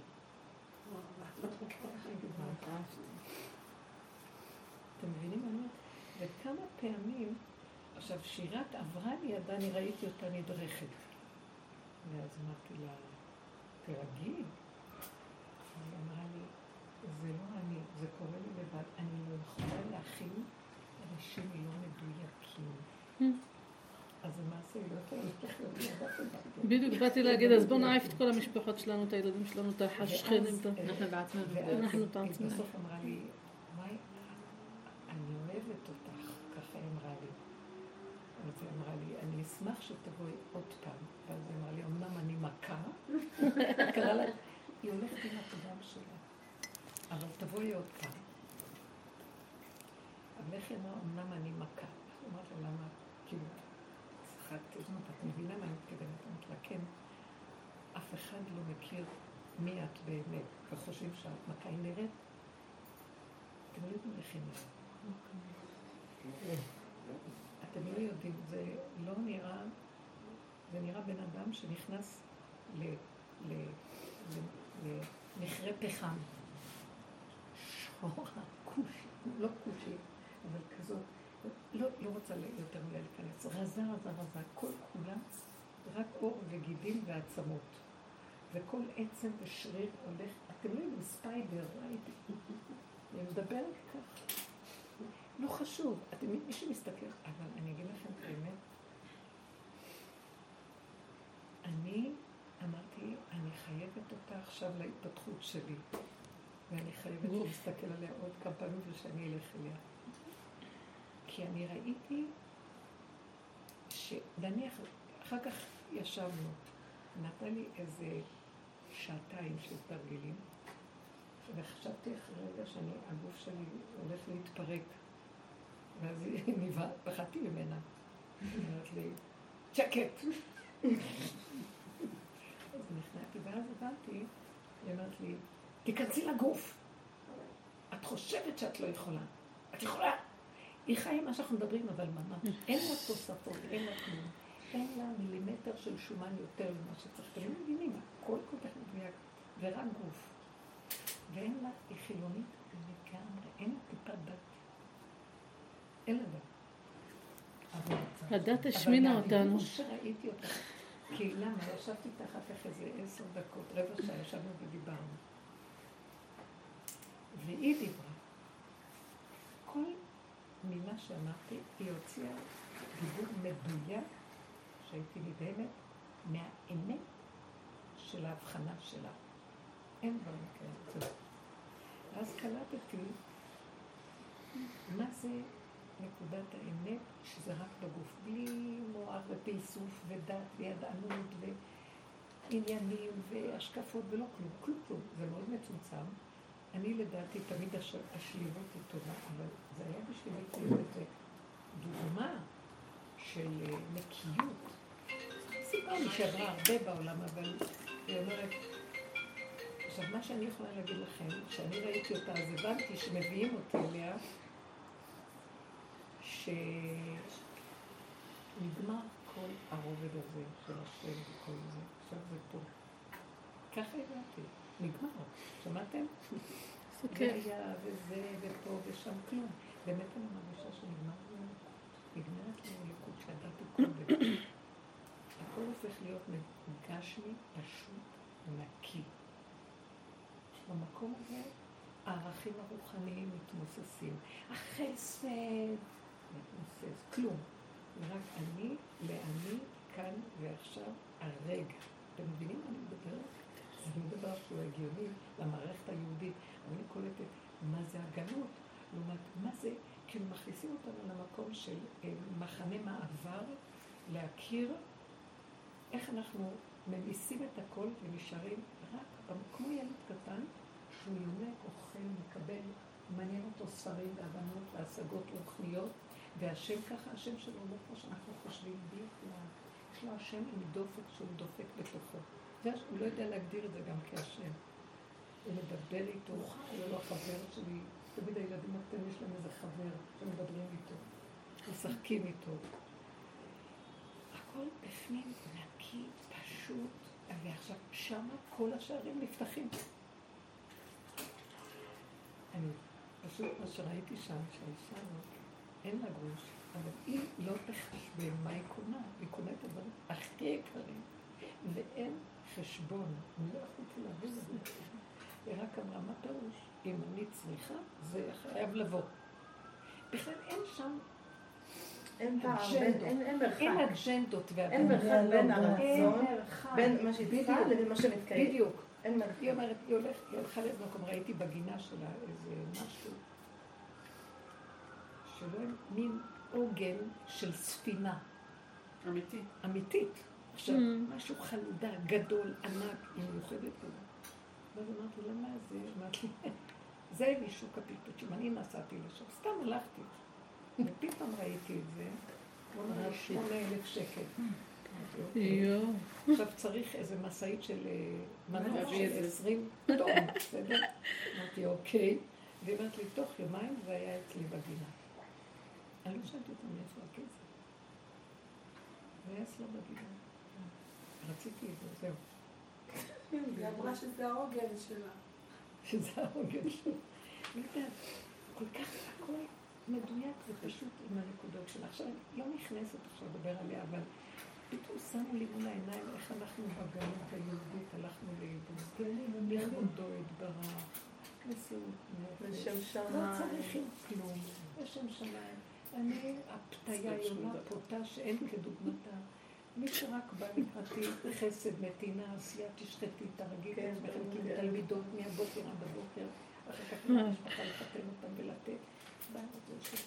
אתם מבינים מה אני אומרת? וכמה פעמים, עכשיו שירת עברה לידה, אני ראיתי אותה נדרכת. ואז אמרתי לה, תרגי. היא אמרה לי, זה לא אני, זה קורה לי לבד, אני לא יכולה להכיל אנשים לא מדויקים. אז למעשה היא לא יכולה בדיוק באתי להגיד, אז בואו נעיף את כל המשפחות שלנו, את הילדים שלנו, את השכנים. אנחנו בעצמנו. אנחנו בעצמנו. היא בסוף אמרה לי, וואי, אני אוהבת אותך, ככה היא אמרה. אז היא אמרה לי, אני אשמח שתבואי עוד פעם. ואז היא אמרה לי, אמנם אני מכה, קרא לה, היא הולכת עם הפגם שלה, אבל תבואי עוד פעם. אבל איך היא אמרה, אמנם אני מכה. אמרתי לה, למה? כאילו, צחקתי, את מבינה מה אני מתכוונת? אמרתי לה, כן, אף אחד לא מכיר מי את באמת, וחושבים שאת מכה היא נראית. אתם לא יודעים איך היא נראית. אתם לא יודעים, זה לא נראה, זה נראה בן אדם שנכנס למכרה פחם. שחורה, כושי, לא כושי, אבל כזאת, לא, לא רוצה יותר מדי להיכנס, רזה, רזה, רזה, כל כולה רק אור וגידים ועצמות. וכל עצם ושריר הולך, אתם לא יודעים, ספיידר, ראיתי. אני מדברת כך. לא חשוב, אתם מי שמסתכל, אבל אני אגיד לכם את האמת. אני אמרתי, אני חייבת אותה עכשיו להתפתחות שלי. ואני חייבת להסתכל עליה עוד כמה פעמים ושאני אלך אליה. כי אני ראיתי שנניח, אחר כך ישבנו, נתנה לי איזה שעתיים של תרגילים, וחשבתי אחרי רגע שאני, הגוף שלי הולך להתפרק. ואז היא נבהלת, פחדתי ממנה. היא אומרת לי, שקט. אז נכנעתי, ואז הבנתי, היא אומרת לי, תיכנסי לגוף. את חושבת שאת לא יכולה. את יכולה. היא חיה מה שאנחנו מדברים, אבל ממש. אין לה תוספות, אין לה כלום. אין לה מילימטר של שומן יותר ממה שצריך. אתם לא מבינים, הכל כל כך מדויק, ורק גוף. ואין לה, היא חילונית לגמרי, אין לה טיפת דת. אין דת. הדת השמינה אותנו. אבל מהדיבור שראיתי אותה, כי למה? ישבתי איתה אחר כך איזה עשר דקות, רבע שעה, ישבנו ודיברנו. והיא דיברה. כל מילה שאמרתי, היא הוציאה דיבור מדויק, שהייתי נדהמת, מהאמת של ההבחנה שלה. אין דברים כאלה. ואז קלטתי מה זה נקודת האמת, שזה רק בגוף, בלי מוח ופייסוף ודת וידענות ועניינים והשקפות ולא כלום, כלום כלום, זה מאוד מצומצם. אני לדעתי תמיד הש... השלימות היא טובה, אבל זה היה בשבילי כאילו איזה דוגמה של אה, נקיות. סיפרה לי שעברה הרבה בעולם, אבל היא אומרת, עכשיו מה שאני יכולה להגיד לכם, כשאני ראיתי אותה אז הבנתי שמביאים אותי אליה, שנגמר כל הרובד הזה של השם וכל זה, עכשיו זה פה. ככה הבנתי, נגמר. שמעתם? זה. היה וזה ופה ושם כלום. באמת אני מרגישה שנגמר לי. נגמרת לי הליקות שידעתי קודם. הכל הופך להיות גשמי, פשוט, נקי. במקום הזה הערכים הרוחניים מתמוססים. החסד מתמוסס, כלום. רק אני לאני כאן ועכשיו הרגע. אתם מבינים מה אני מדברת? זה לא דבר שהוא הגיוני למערכת היהודית. אני קולטת מה זה הגלות, לעומת מה זה, כאילו מכניסים אותנו למקום של אה, מחנה מעבר, להכיר איך אנחנו ממיסים את הכל ונשארים רק כמו ילד קטן שהוא יונק, אוכל, מקבל, מעניין אותו ספרים והבנות והשגות רוחניות, והשם ככה, השם שלו לא כמו שאנחנו חושבים, בלי כלל. יש לו השם עם דופק שהוא דופק בתוכו. הוא לא יודע להגדיר את זה גם כאשם. הוא מדבר איתו, הוא לא החבר שלי. תמיד הילדים הקטנים יש להם איזה חבר שמדברים איתו, משחקים איתו. הכל בפנים נקי, פשוט, ועכשיו שמה כל השערים נפתחים. אני פשוט מה שראיתי שם, שהאישה אין לה גרוש, אבל היא לא תחשבן מה היא קונה, היא קונה את הדברים הכי יקרים, ואין חשבון, אני לא יכולתי להבין את זה. היא רק אמרה, מה פירוש? אם אני צריכה, זה חייב לבוא. בכלל אין שם אין אג'נדות. אין- אין אין מרחק. אג'נדות אין והבנות. מרחק בין אין הרצון, מרחק. בין מה שהיא. לבין מה שמתקיים. בדיוק. אין מרחק. היא אומרת, היא הולכת, היא הלכה לאיזה מקום, ראיתי בגינה שלה איזה משהו, שלא מין עוגן של ספינה אמיתי. אמיתית. עכשיו, Mm. משהו חלודה, גדול, ענק, היא מיוחדת כזאת. ואז אמרתי לה, מה זה? אמרתי לי, זה משוק הפלפלים. אני נסעתי לשם, סתם הלכתי. ופתאום ראיתי את זה, הוא אמר שמונה אלף שקל. "אוקיי." עכשיו צריך איזה משאית של אה, מנוע של. 20 טון, בסדר? אמרתי, אוקיי. והיא אומרת לי, תוך יומיים זה היה אצלי בגינה. אני לא שאלתי אותה מאיפה הכסף. זה היה אצלה בגינה. רציתי את זה, זהו. היא אמרה שזה העוגן שלה. שזה העוגן יודעת, כל כך הכל מדויק ופשוט עם הנקודות שלה. עכשיו, אני לא נכנסת עכשיו לדבר עליה, אבל פתאום שמו לי מול העיניים איך אנחנו בגלות היהודית הלכנו לאיבוד. לכבודו יתברך, נשיאות נפש. לא. צריכים כלום, לשם שמיים. אני הפתיה יונה פותה שאין כדוגמתה. מי שרק בא לקראתי חסד, נתינה, עשייה, תשחטי, תרגיל את כן, עצמכם כן. כתלמידות מהבוקר עד הבוקר, אחר כך למשפחה לחתן אותם ולתת. זה ש-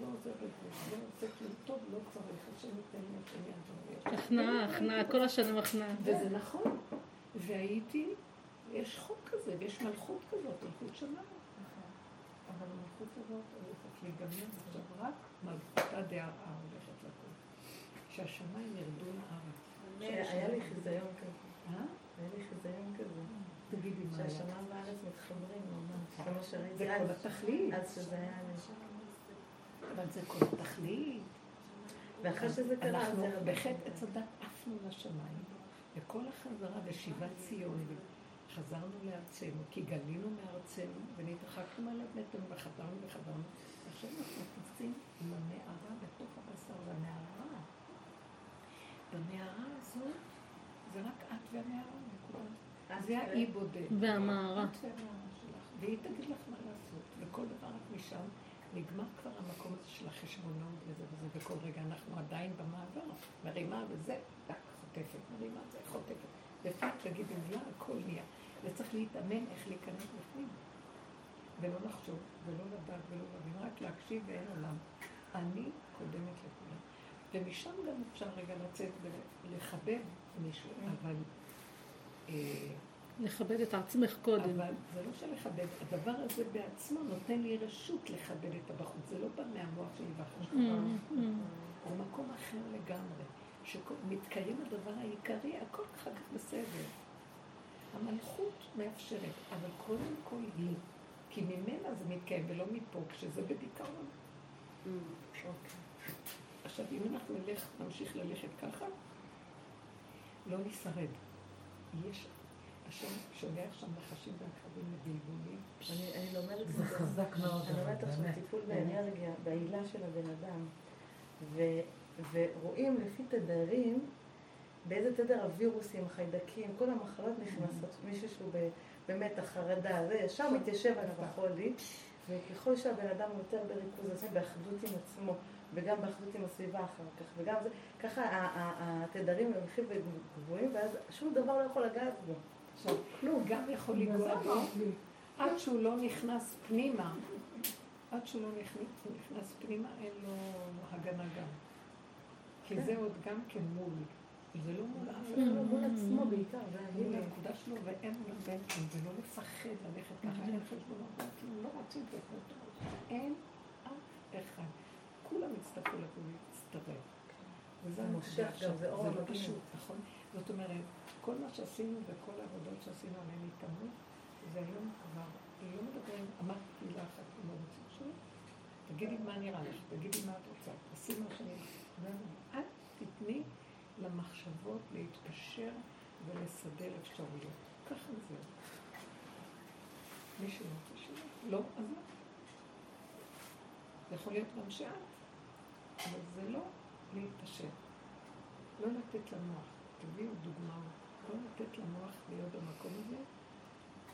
לא עוזר את זה, לא עושה כלום טוב, לא צריך, השם ייתן לי, השם יעזור לי. הכנעה, הכנעה, כל השנים הכנעה. וזה נכון. והייתי, יש חוק כזה, ויש מלכות כזאת, מלכות שמיים. אבל המלכות הזאת הולכת להיגמר עכשיו רק מלכותה דהרה הולכת לקום. שהשמיים ירדו לארץ. היה לי חיזיון כזה. אה? היה לי חיזיון כזה. תגידי מה היה. שהשמיים והארץ מתחברים ממש. שראיתי זה כל. התכלית. אז שזה היה. אבל זה כל התכלית. ואחרי שזה קרה, אנחנו. בחטא עץ הדת עפנו לשמיים, וכל החזרה בשיבת ציון, חזרנו לארצנו, כי גלינו מארצנו, ונתרחקנו על אדמתנו, וחזרנו וחזרנו. עכשיו אנחנו עם המערה בתוך הבשר, והמערה, במערה הזו, זה רק את והמערה, נקודה. זה האי בודד. והמערה. את והמערה שלך. והיא תגיד לך מה לעשות, וכל דבר רק משם. נגמר כבר המקום הזה של החשבונות וזה וזה, וכל רגע אנחנו עדיין במעבר, מרימה וזה, טק, חוטפת, מרימה זה, חוטפת. לפעמים תגידי מילה, הכל נהיה. וצריך להתאמן איך להיכנס בפנים. ולא לחשוב, ולא לדעת, ולא להבין, רק להקשיב ואין עולם. אני קודמת לכולם. ומשם גם אפשר רגע לצאת ולחבב מישהו, אבל... אה, לכבד את עצמך קודם. אבל זה לא שלכבד, הדבר הזה בעצמו נותן לי רשות לכבד את הבחוץ, זה לא בא מהמוח שלי והחשבון. Mm, mm. זה מקום אחר לגמרי, שמתקיים הדבר העיקרי, הכל אחר כך בסדר. המלכות מאפשרת, אבל קודם כל היא, כי ממנה זה מתקיים ולא מפה, כשזה בדיכאון. עכשיו, אם אנחנו נלך, נמשיך ללכת ככה, לא נשרד. יש, השם שולח שם נחשים ועקבים ובלבולים. אני אני לומדת זה מזה. חזק מאוד, אני לומדת אבל עכשיו. טיפול באנרגיה, בעילה של הבן אדם, ו- ורואים לפי תדרים באיזה תדר הווירוסים, חיידקים, כל המחלות נכנסות, מישהו שהוא ב- באמת החרדה, זה ישר מתיישב על החולי, וככל שהבן אדם יותר בריכוז עצמי, באחדות עם עצמו, וגם באחדות עם הסביבה אחר כך, וגם זה, ככה התדרים הולכים וגבוהים, ואז שום דבר לא יכול לגעת בו. עכשיו, כלום, גם יכול לגוע בו, עד שהוא לא נכנס פנימה, עד שהוא לא נכנס, נכנס פנימה, אין לו הגנה גם. כי זה עוד גם כן מול, זה לא מול אף אחד. מול עצמו בעיקר, זה מול. הנקודה שלו, ואין לו בין אין, ולא לפחד ללכת ככה, אין חשבונות בנקים, לא רוצים את זה. אין אף אחד. כולם יצטרכו לבוא להצטרף. וזה זה מושך הנקודה גם. זה אור זה לא. פשוט, נכון? זאת אומרת, כל מה שעשינו וכל העבודות שעשינו עליהן התאמנות, זה היום כבר, לא מדברים, אמרתי לה אחת, לא רוצה לשאול, תגידי מה נראה לך, תגידי מה את רוצה, תעשי מה שאני... אל תתני למחשבות להתפשר ולסדר אפשרויות. ככה זהו. מי שלא רוצה שלא, לא, אז לא. זה יכול להיות גם שאת, אבל זה לא להתפשר. לא לתת למוח. תביאו דוגמאות. לא לתת למוח להיות במקום הזה,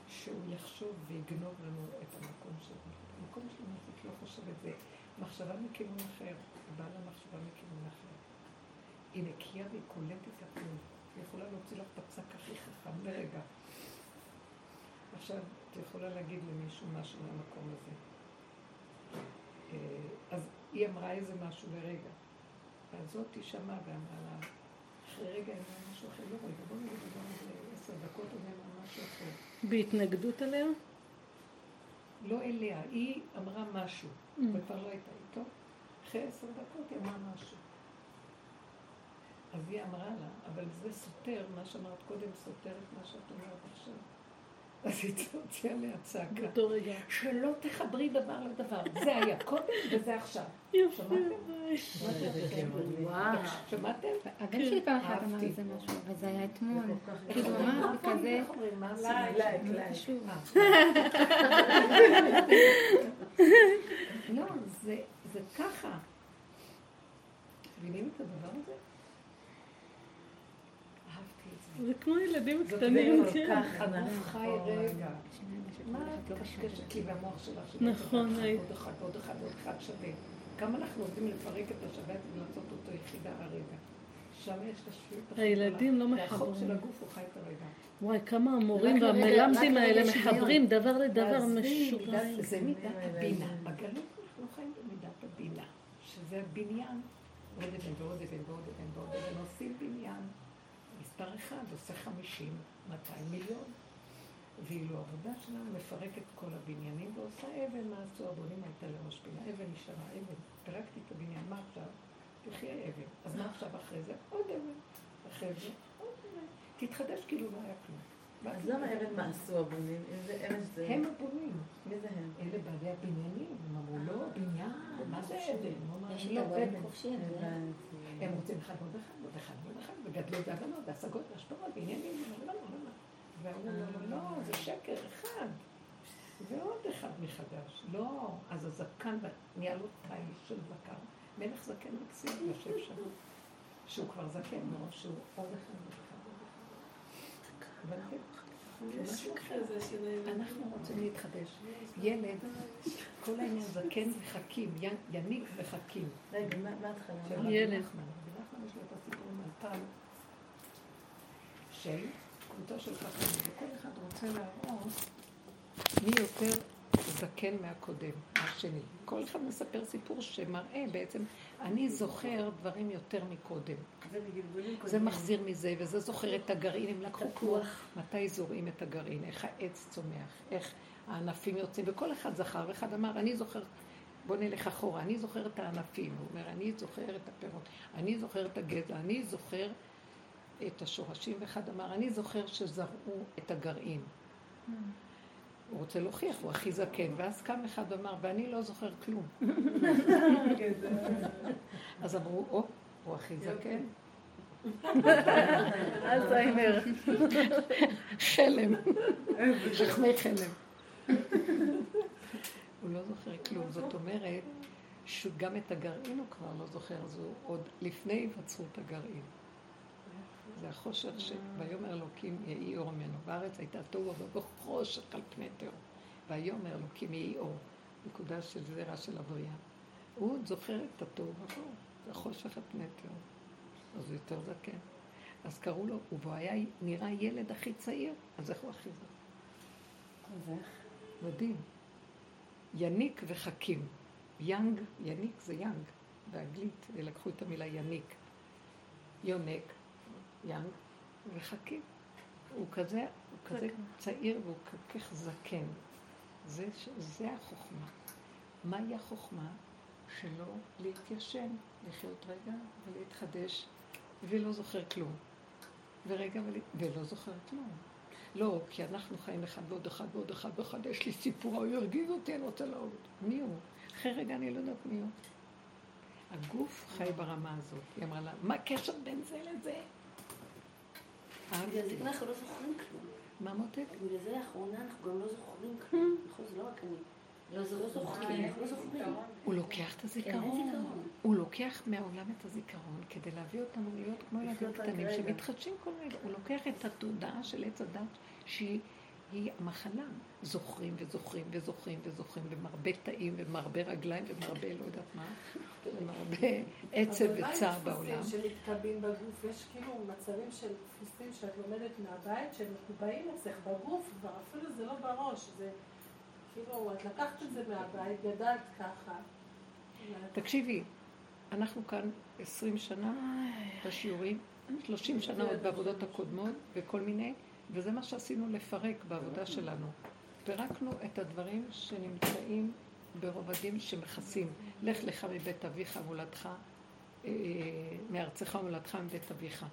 שהוא יחשוב ויגנוב לנו את המקום שלנו. המקום שלנו זאת לא חושבת, זה מחשבה מכיוון אחר, באה לה מחשבה מכיוון אחר. היא נקייה והיא קולטת הכול. היא יכולה להוציא לך את הפסק הכי חכם ברגע. עכשיו, את יכולה להגיד למישהו משהו מהמקום הזה. אה, אז היא אמרה איזה משהו לרגע. והזאת תשמע ואמרה לה, אחרי רגע היא אמרה משהו אחר, לא רגע, בוא נגיד דבר הזה עשר דקות, אמרה משהו אחר. בהתנגדות אליה? לא אליה, היא אמרה משהו, וכבר לא הייתה איתו. אחרי עשר דקות היא אמרה משהו. אז היא אמרה לה, אבל זה סותר, מה שאמרת קודם סותר את מה שאת אומרת עכשיו. אז היא הוציאה עליה צעקה. באותו רגע. שלא תחברי דבר לדבר. זה היה קודם וזה עכשיו. שמעתם? וואו. שמעתם? הבן שלי פעם אחת אמר אהבתי. איזה משהו, אבל זה היה אתמול. כאילו? מה עשינו? לייק, לייק. חשוב. לא, זה זה ככה. מבינים את הדבר הזה? זה. כמו ילדים קטנים, כן. ככה, הגוף חי רגע. מה את לא מקשקשת לי במוח שלך? נכון. עוד אחד ועוד אחד ועוד אחד שווה. כמה אנחנו עובדים לפרק את השבת ולעשות אותו יחידה הרגע. שם יש את השפיות הילדים. לא והחוק מחברים. של הגוף הוא חי את הרגע. וואי, כמה המורים והמלמדים האלה. מחברים דבר לדבר אז זה משוגעים. מידת- זה מידת הבינה. בגלות אנחנו חיים במידת הבינה, שזה הבניין. עוד אבן ועוד אבן ועוד אבן ועוד אבן עושים בניין. מספר אחד עושה חמישים, 200 מיליון. ואילו העבודה שלנו מפרקת את כל הבניינים ועושה אבן, מה עשו הבונים הייתה לראש פינה, אבן נשארה אבן. פרקתי את הבניין, מה עכשיו? תחיה אבן. אז מה עכשיו אחרי זה? עוד אבן. אחרי זה עוד אבן. תתחדש כאילו לא היה כלום. אז למה אבן מה עשו הבונים? אם זה אבן זה... הם הבונים. מי זה הם? אלה בעלי הבניינים, הם אמרו, לא, בניין, מה זה אבן? יש לא, את הבעלים אבן. חופשי. הם רוצים אחד ועוד אחד ועוד אחד ועוד אחד, וגדלו את ההבנות, והשגות והשפעות, ועניינים, לא, לא, לא. ואמרו לו, לא, זה שקר אחד. ועוד אחד מחדש. לא, אז הזקן נהיה לו תיל של זקן. מלך זקן מקסים יושב שם. שהוא כבר זקן, לא, שהוא עוד אחד ועוד אחד אנחנו רוצים להתחדש. ילד, כל העניין זקן וחכים, ין- יניק וחכים. רגע, מה? רבי ילד. נחמן. נחמן יש לו את הסיפורים על טל של קבוצה של חכמים, וכל אחד רוצה להראות מי יותר זקן מהקודם, מהשני. כל אחד מספר סיפור שמראה בעצם, אני זוכר דברים יותר מקודם. זה. מחזיר מזה, וזה זוכר את הגרעין, הם לקחו כמו, מתי זורעים את הגרעין, איך העץ צומח, איך הענפים יוצאים, וכל אחד זכר, ואחד אמר, אני זוכר, בוא נלך אחורה, אני זוכר את הענפים, הוא אומר, אני זוכר את הפירות, אני זוכר את הגזע, אני זוכר את השורשים, ואחד אמר, אני זוכר שזרעו את הגרעין. הוא רוצה להוכיח, הוא הכי זקן. ואז קם אחד ואמר, ואני לא זוכר כלום. אז אמרו, או, הוא הכי זקן. אלצהיימר. חלם. שכמי חלם. הוא לא זוכר כלום. זאת אומרת, שגם את הגרעין הוא כבר לא זוכר, אז הוא עוד לפני היווצרות הגרעין. זה החושך ש... ויאמר אלוקים יהי אור ממנו. בארץ הייתה תוהו ובחושך על פני תהום. ויאמר אלוקים יהי אור. נקודה של זרע של הבריאה. הוא עוד זוכר את התוהו ובוהו. זה חושך על פני תהום. אז הוא יותר זקן. אז קראו לו, והוא היה נראה ילד הכי צעיר, אז איך הוא הכי זקן? מדהים. יניק וחכים. young, יניק זה young, באנגלית לקחו את המילה יניק. יונק, young, וחכים. הוא כזה, הוא כזה צעיר והוא כל כך זקן. זה, זה החוכמה. מהי החוכמה? שלא להתיישן, לחיות רגע ולהתחדש, ולא זוכר כלום. ורגע ול... ולא זוכר כלום. לא, כי אנחנו חיים אחד ועוד אחד ועוד אחד ועוד אחד, יש לי סיפור, הוא הרגיז אותי, אני רוצה להוריד. מי הוא? אחרי רגע אני לא יודעת מי הוא. הגוף חי ברמה הזאת. היא אמרה לה, מה הקשר בין זה לזה? בגלל זה אנחנו לא זוכרים כלום. מה מותק? בגלל זה לאחרונה אנחנו גם לא זוכרים כלום. נכון, זה לא רק אני. לא זוכרים, אנחנו לא זוכרים. הוא לוקח את אין הזיכרון. זיכרון. הוא לוקח מהעולם את הזיכרון כדי להביא אותנו להיות כמו ילדים קטנים. שמתחדשים כל רגע. הוא לוקח את התודעה של עץ הדת שהיא היא המחלה. זוכרים וזוכרים וזוכרים וזוכרים במרבה תאים ומרבה רגליים ומרבה לא יודעת מה, ומרבה עצב אבל מה עם וצער בעולם. דפוסים שמתקבעים בגוף? יש כאילו מצבים של דפוסים שאת לומדת מהבית, שהם מקובעים אצלך בגוף, כבר אפילו זה לא בראש, זה כאילו, את לקחת את זה מהבית, גדלת ככה. תקשיבי, אנחנו כאן 20 שנה בשיעורים, 30 שנה עוד בעבודות הקודמות וכל מיני, וזה מה שעשינו לפרק בעבודה שלנו. פירקנו את הדברים שנמצאים ברובדים שמכסים. לך לך מבית אביך מולדך, אה, מארצך ומולדך מבית אביך.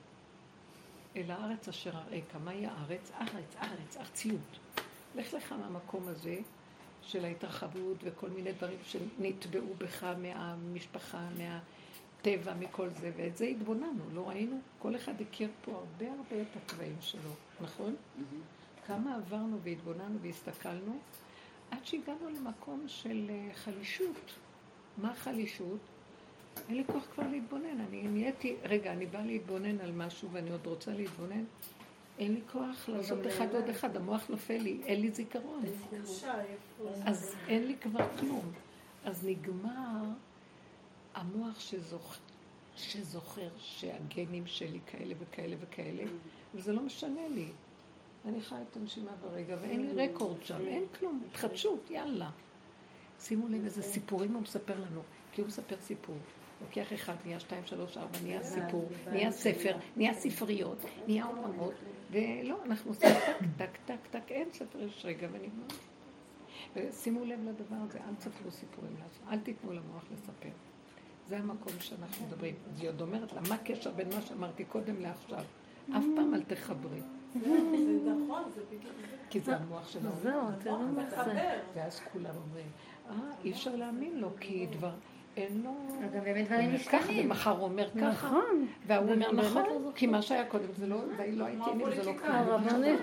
אל הארץ אשר אראך. מהי הארץ? ארץ, ארץ, ארציות. לך לך מהמקום הזה של ההתרחבות וכל מיני דברים שנטבעו בך מהמשפחה, מהטבע, מכל זה, ואת זה התבוננו, לא ראינו? כל אחד הכיר פה הרבה הרבה את התוואים שלו, נכון? כמה עברנו והתבוננו והסתכלנו, עד שהגענו למקום של אה, חלישות. מה חלישות? אין לי כוח כבר להתבונן. אני נהייתי, רגע, אני באה להתבונן על משהו ואני עוד רוצה להתבונן. אין לי כוח לעשות אחד עוד אחד, המוח נופל לי, אין לי זיכרון. אז אין לי כבר כלום. אז נגמר המוח שזוכר, שזוכר שהגנים שלי כאלה וכאלה וכאלה, וזה לא משנה לי. אני חיה את הנשימה ברגע, ואין לי רקורד שם, אין כלום, התחדשות, יאללה. שימו לב איזה סיפורים הוא מספר לנו, כי הוא מספר סיפור. לוקח אחד, נהיה שתיים, שלוש, ארבע, נהיה סיפור, נהיה ספר, נהיה ספריות, נהיה עולמות, ולא, אנחנו עושים טק, טק, טק, טק, אין ספר, יש רגע ונגמר. ושימו לב לדבר הזה, אל תספרו סיפורים לעצמם, אל תיתנו למוח לספר. זה המקום שאנחנו מדברים. היא עוד אומרת לה, מה הקשר בין מה שאמרתי קודם לעכשיו? אף פעם אל תחברי, זה נכון, זה בדיוק זה. כי זה המוח שלנו. זהו, תראו נכון, מה זה. מחבר. ואז כולם אומרים, אה, אי אפשר להאמין לו, כי דבר, אין לו... גם באמת דברים משתנים. ומחר הוא אומר ככה, נכון. והוא אומר זה נכון, לא. כי מה שהיה קודם זה לא, זה לא הייתי זה לא כלום. הרבנית.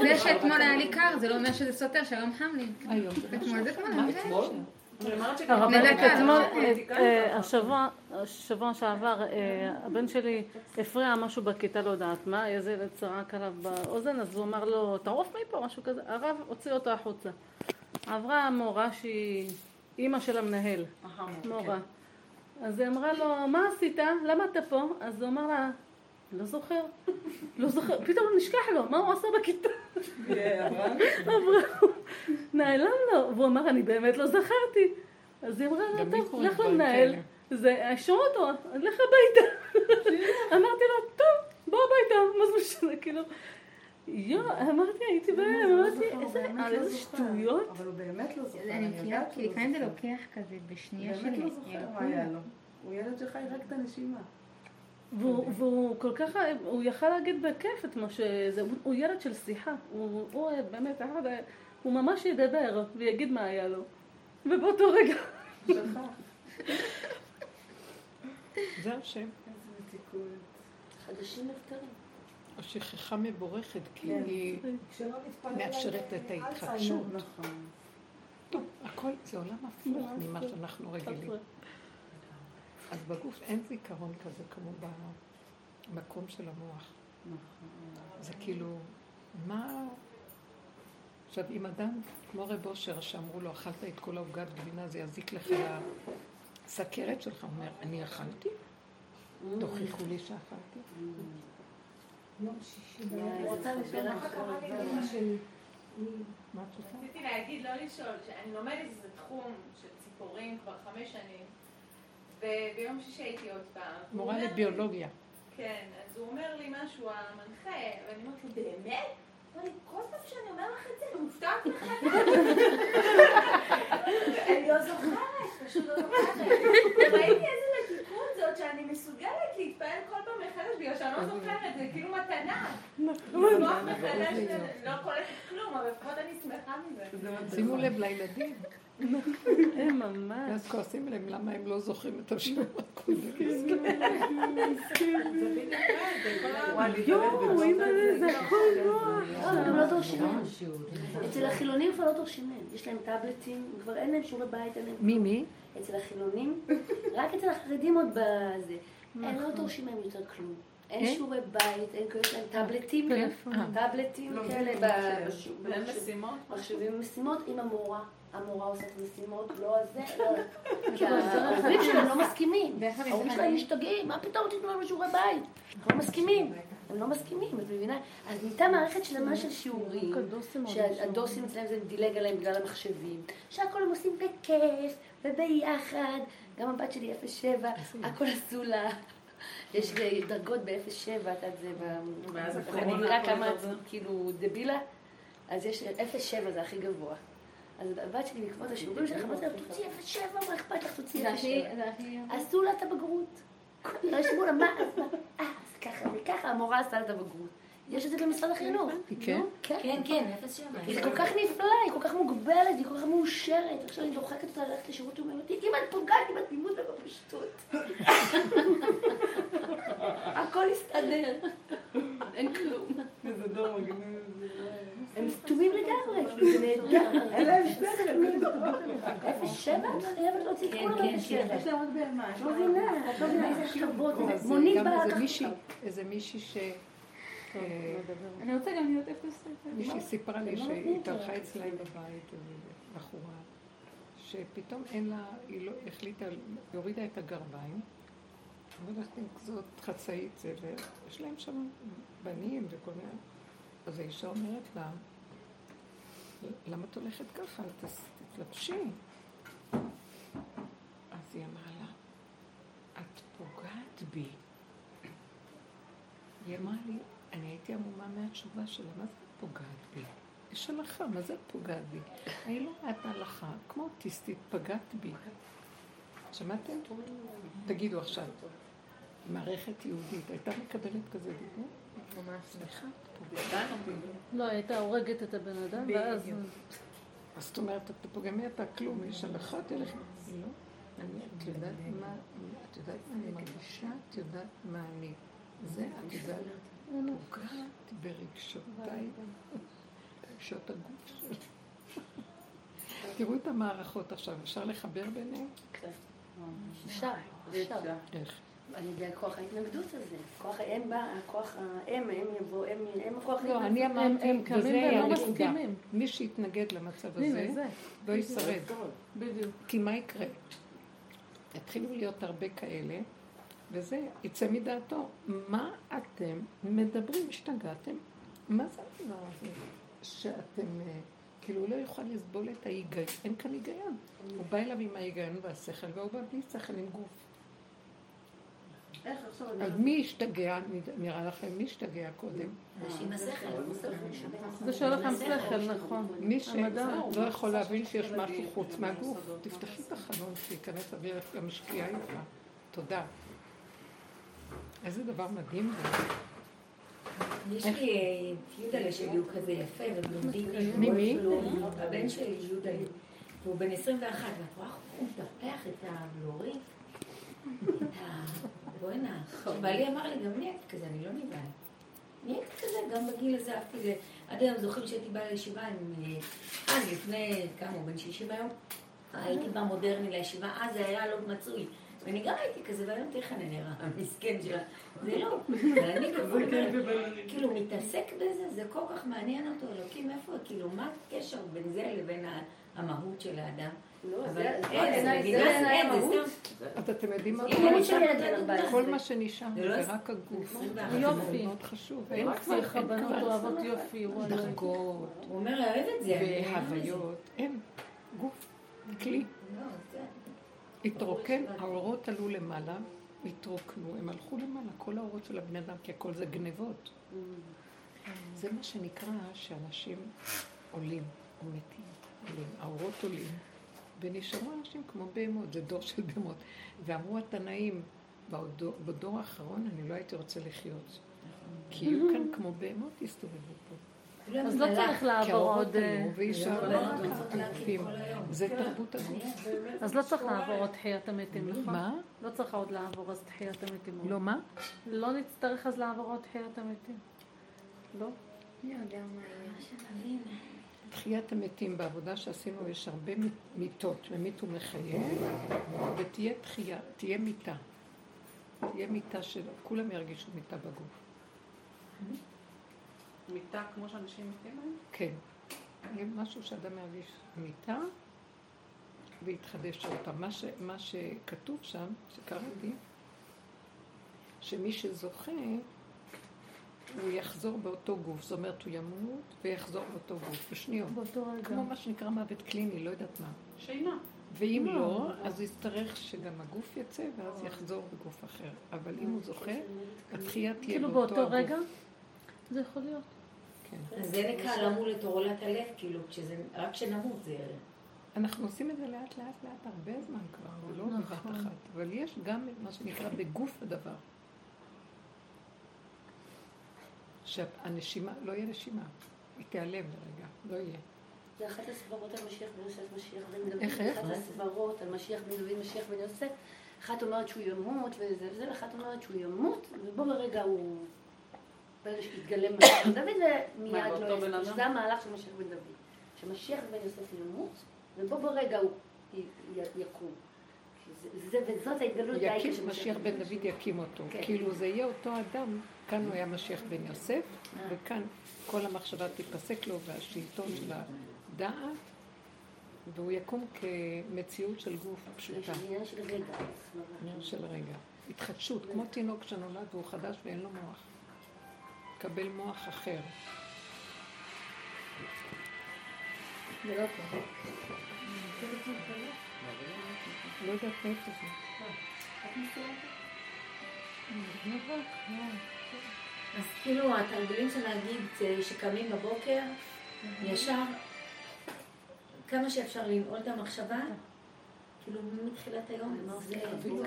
זה שאתמול היה לי קר, זה לא אומר שזה סותר, שלום חם לי. היום זה אתמול זה כמו מה זה. אתמול? הרבנית. אתמול, אה, אה, השבוע, השבוע שעבר, אה, הבן שלי הפריע משהו בכיתה, לא יודעת מה, איזה ילד צעק עליו באוזן, אז הוא אמר לו, תעוף מפה, משהו כזה, הרב הוציא אותו החוצה. עברה מורה שהיא אימא של המנהל, מורה. אז היא אמרה לו, מה עשית? למה אתה פה? אז הוא אמר לה, לא זוכר, לא זוכר, פתאום נשכח לו, מה הוא עשה בכיתה? אברהם, נעלם לו, והוא אמר, אני באמת לא זכרתי. אז היא אמרה לי טוב, לך למנהל, כאלה. זה, האשימו אותו, לך הביתה. אמרתי לו, טוב, בוא הביתה, מה זה משנה, כאילו, יואו, אמרתי, הייתי בהלם, אמרתי, איזה, על איזה שטויות. אבל הוא באמת לא זוכר. אני מכירה, כי לא לפעמים זה. לוקח כזה בשנייה באמת של לא זוכר מה היה לו. הוא ילד שחי רק את הנשימה. והוא, והוא כל כך, הוא יכל להגיד בכיף את מה שזה, הוא, הוא ילד של שיחה, הוא, הוא באמת אחד הוא ממש ידבר ויגיד מה היה לו. ובאותו רגע... זה השם. חדשים נפטרים. השכחה מבורכת, כי כן. היא מאפשרת את ההתחדשות. נכון. טוב, הכל זה עולם הפוך ממה שאנחנו רגילים. אז בגוף אין זיכרון כזה כמו במקום של המוח. זה כאילו, מה... עכשיו, אם אדם, כמו רב אושר, שאמרו לו, אכלת את כל העוגת גבינה, זה יזיק לך לסכרת שלך, הוא אומר, אני אכלתי? תוכיחו לי שאכלתי. יום שישי? רציתי להגיד, לא לשאול, שאני לומדת איזה תחום של ציפורים כבר חמש שנים, וביום שישי הייתי עוד פעם. מורה לביולוגיה. כן, אז הוא אומר לי משהו, המנחה, ואני אומרת לו, באמת? הוא אומר לי, כל פעם שאני אומר לך את זה, אני מופתעת מחדש. אני לא זוכרת, פשוט לא זוכרת. וראיתי איזה מתיקות זאת שאני מסוגלת להתפעל כל פעם מחדש, בגלל שאני לא זוכרת, זה כאילו מתנה. לשמוח מחדש, לא קולטת כלום, אבל לפחות אני שמחה מזה. שימו לב לילדים, הם ממש... ואז כועסים עליהם למה הם לא זוכרים את השיעור הקודם. יואו, אימא'לה, זה הכל הם לא דורשים מהם. אצל החילונים כבר לא דורשים מהם. יש להם טאבלטים, כבר אין להם שיעורי בית. מי מי? אצל החילונים, רק אצל החרדים עוד בזה. הם לא דורשים מהם יותר כלום. אין אין? שיעורי בית, אין כאלה, טאבלטים. טאבלטים כאלה ב- בש- ואין במחשב- משימות? מחשבים משימות עם המורה. המורה עושה את המשימות, לא הזה, לא... כי ההורים שלהם לא מסכימים. ההורים שלהם משתגעים, מה פתאום תיתנו לנו שיעורי בית? אנחנו לא מסכימים. הם לא מסכימים, את מבינה? אז נהייתה מערכת שלמה של שיעורים, שהדוסים אצלם זה דילג עליהם בגלל המחשבים, שהכל הם עושים בכיף וביחד, גם הבת שלי 07, הכל עשו לה. יש דרגות ב-07, את יודעת, זה ב... אני הכל כמה. כאילו דבילה, אז יש 07 זה הכי גבוה. אז הבת שלי בעקבות השיעורים שלך, אמרתי לה, תוציא 07, מה אכפת לך, תוציא 07. עשו לה את הבגרות. רשמו לה, מה, אז מה, אה, אז ככה וככה, המורה עשתה לה את הבגרות. יש את זה במשרד החינוך. כן? כן. כן, כן, אפס שבע. היא כל כך נפלאה, היא כל כך מוגבלת, היא כל כך מאושרת. עכשיו אני דוחקת אותה ללכת לשירות לאומי, אמרתי, אם את פוגעת עם התמימות ובפשטות. הכל יסתדר. אין כלום. איזה דור מגניב. הם סתומים לגמרי, זה נהדר. אין להם שכל. אפס שבע? את חייבת להוציא את כן, כולם כן, אפס כן. שבע. יש להם עוד בהמה. לא מבינה, את לא מבינה איזה איזה מונית באה מישהי, איזה מישהי ש... אה, אני רוצה גם להיות אפס שבע. מישהי סיפרה לי לא שהיא התארחה לה. אצלהם בבית, בחורה, שפתאום אין לה, היא לא החליטה, היא הורידה את הגרביים, והולכת עם כזאת חצאית זה, ויש להם שם בנים וכל מיני, אז האישה אומרת לה, למה את הולכת ככה? תתלבשי. אז היא אמרה לה, את פוגעת בי. היא אמרה לי, אני הייתי עמומה מהתשובה שלה, מה זה את פוגעת בי? יש הלכה, מה זה את פוגעת בי? אני לא רואה את ההלכה, כמו אוטיסטית, פגעת בי. שמעתם? תגידו עכשיו, מערכת יהודית, הייתה מקבלת כזה דיבור? ממש. סליחה. לא, הייתה הורגת את הבן אדם, ואז... אז זאת אומרת, אתה פוגע מי אתה כלום, יש הלכה, תלך. לא. אני, את יודעת מה, את יודעת מה אני מרגישה? את יודעת מה אני. זה, את יודעת, פוגעת ברגשותיי, ברגשות הגוף שלי. תראו את המערכות עכשיו, אפשר לחבר ביניהם? אפשר, אפשר. איך? על ידי הכוח ההתנגדות הזה. כוח האם בא, הכוח האם, הם יבוא, הם, הם הכוח לא, אני אמרתי, הם קמים לא הנקודה. מסכימים. מי שיתנגד למצב הזה, זה. לא ישרד. בדיוק. כי מה יקרה? יתחילו להיות הרבה כאלה, וזה יצא מדעתו. מה אתם מדברים? השתגעתם? מה זה הדבר הזה? שאתם, אה, כאילו, הוא לא יוכל לסבול את ההיגיון, אין כאן היגיון. הוא בא אליו עם ההיגיון והשכל, והוא בא בלי שכל עם גוף. איך עכשיו אז מי השתגע, נראה לכם, מי השתגע קודם? עם השכל. זה שלכם שכל, נכון. מי. שלא יכול להבין שיש משהו חוץ מהגוף, תפתחי את החלון שייכנס אוויר המשקיעה איתך. תודה. איזה דבר מדהים זה. יש לי אה, את יהודלה שלי, הוא כזה יפה ובלונדיני. מי, מי? הבן שלי יהודלה. והוא בן 21, ואת רואה איך הוא מטפח את הבלורית? בוא'נה. בעלי אמר לי, גם אני הייתי כזה, אני לא נבהלת. אני הייתי כזה, גם בגיל הזה אהבתי זה. עד היום זוכרים שהייתי באה לישיבה עם... אה, אז לפני, כמה הוא בן 60 היום? הייתי באה מודרני לישיבה, אז זה היה לא מצוי. ואני גם הייתי כזה, והיום תראה איך אני נראה, המסכן שלה. זה לא, ואני כזה, כאילו, מתעסק בזה, זה כל כך מעניין אותו, אלוקים, איפה, כאילו, מה הקשר בין זה לבין המהות של האדם? אז אתם יודעים מה כל מה שנשאר זה רק הגוף. יופי. מאוד כבר חבנות אוהבות יופי. דרגות. הוא אומר, אוהב את זה. והוויות. אין. גוף. כלי. התרוקן, האורות עלו למעלה, התרוקנו, הם הלכו למעלה, כל האורות של הבני אדם, כי הכל זה גנבות. זה מה שנקרא שאנשים עולים, או מתים, האורות עולים. ונשארו אנשים כמו בהמות, זה דור של בהמות. ואמרו התנאים, בדור, בדור האחרון אני לא הייתי רוצה לחיות. כי יהיו כאן כמו בהמות יסתובבו פה. אז לא. צריך לעבור עוד... אה. זה תרבות הגוף. אז לא צריך לעבור עוד תחיית המתים, נכון? מה? לא צריך עוד לעבור אז תחיית המתים. לא מה? לא נצטרך אז לעבור עוד תחיית המתים. לא? מי יודע מה יהיה. תחיית המתים בעבודה שעשינו יש הרבה מיתות, ממית ומחיה, ותהיה תחייה, תהיה מיתה. תהיה מיתה של, כולם ירגישו מיתה בגוף. מיטה כמו שאנשים מתים היום? כן. יהיה משהו שאדם ירגיש מיתה ויתחדש אותה. מה, ש, מה שכתוב שם, שקראתי, שמי שזוכה, הוא יחזור באותו גוף. זאת אומרת, הוא ימות ויחזור באותו גוף, בשניות. באותו רגע. כמו מה שנקרא מוות קליני, לא יודעת מה. שינה. ואם לא, אז יצטרך שגם הגוף יצא ואז יחזור בגוף אחר. אבל אם הוא זוכה, התחייה תהיה כאילו באותו באותו הגוף. רגע? זה יכול להיות. כן. זה נקרא למול את הלב, כאילו, כשזה, רק כשנמות זה... אנחנו עושים את זה לאט לאט לאט הרבה זמן כבר, זה לא בבת נכון. אחת. אבל יש גם מה שנקרא בגוף הדבר. שהנשימה, לא יהיה נשימה, היא תיעלם לרגע, לא יהיה. זה אחת הסברות על משיח בן יוסף, משיח בן דוד. איך, איך? אחת הסברות על משיח בן דוד, משיח בן יוסף. אחת אומרת שהוא ימות וזה וזה, ואחת אומרת שהוא ימות, ובו ברגע הוא... ברגע שיתגלם משיח בן דוד, ומיד לא? שזה המהלך של משיח בן דוד. שמשיח בן יוסף ימות, ובו ברגע הוא יקום. זה- זה- וזאת ההתגלות יקים, העיקר של משיח בן דוד יקים אותו. כן. כאילו זה יהיה אותו אדם, כאן הוא היה משיח בן יוסף, וכאן כל המחשבה תיפסק לו והשלטון של הדעת, והוא יקום כמציאות של גוף פשוטה. של רגע. התחדשות, כמו תינוק שנולד והוא חדש ואין לו מוח. קבל מוח אחר. לא. לא יודעת מאיפה זה. אז כאילו התרגילים של להגיד שקמים בבוקר, ישר, כמה שאפשר לנעול את המחשבה, כאילו מתחילת היום, זה אפילו-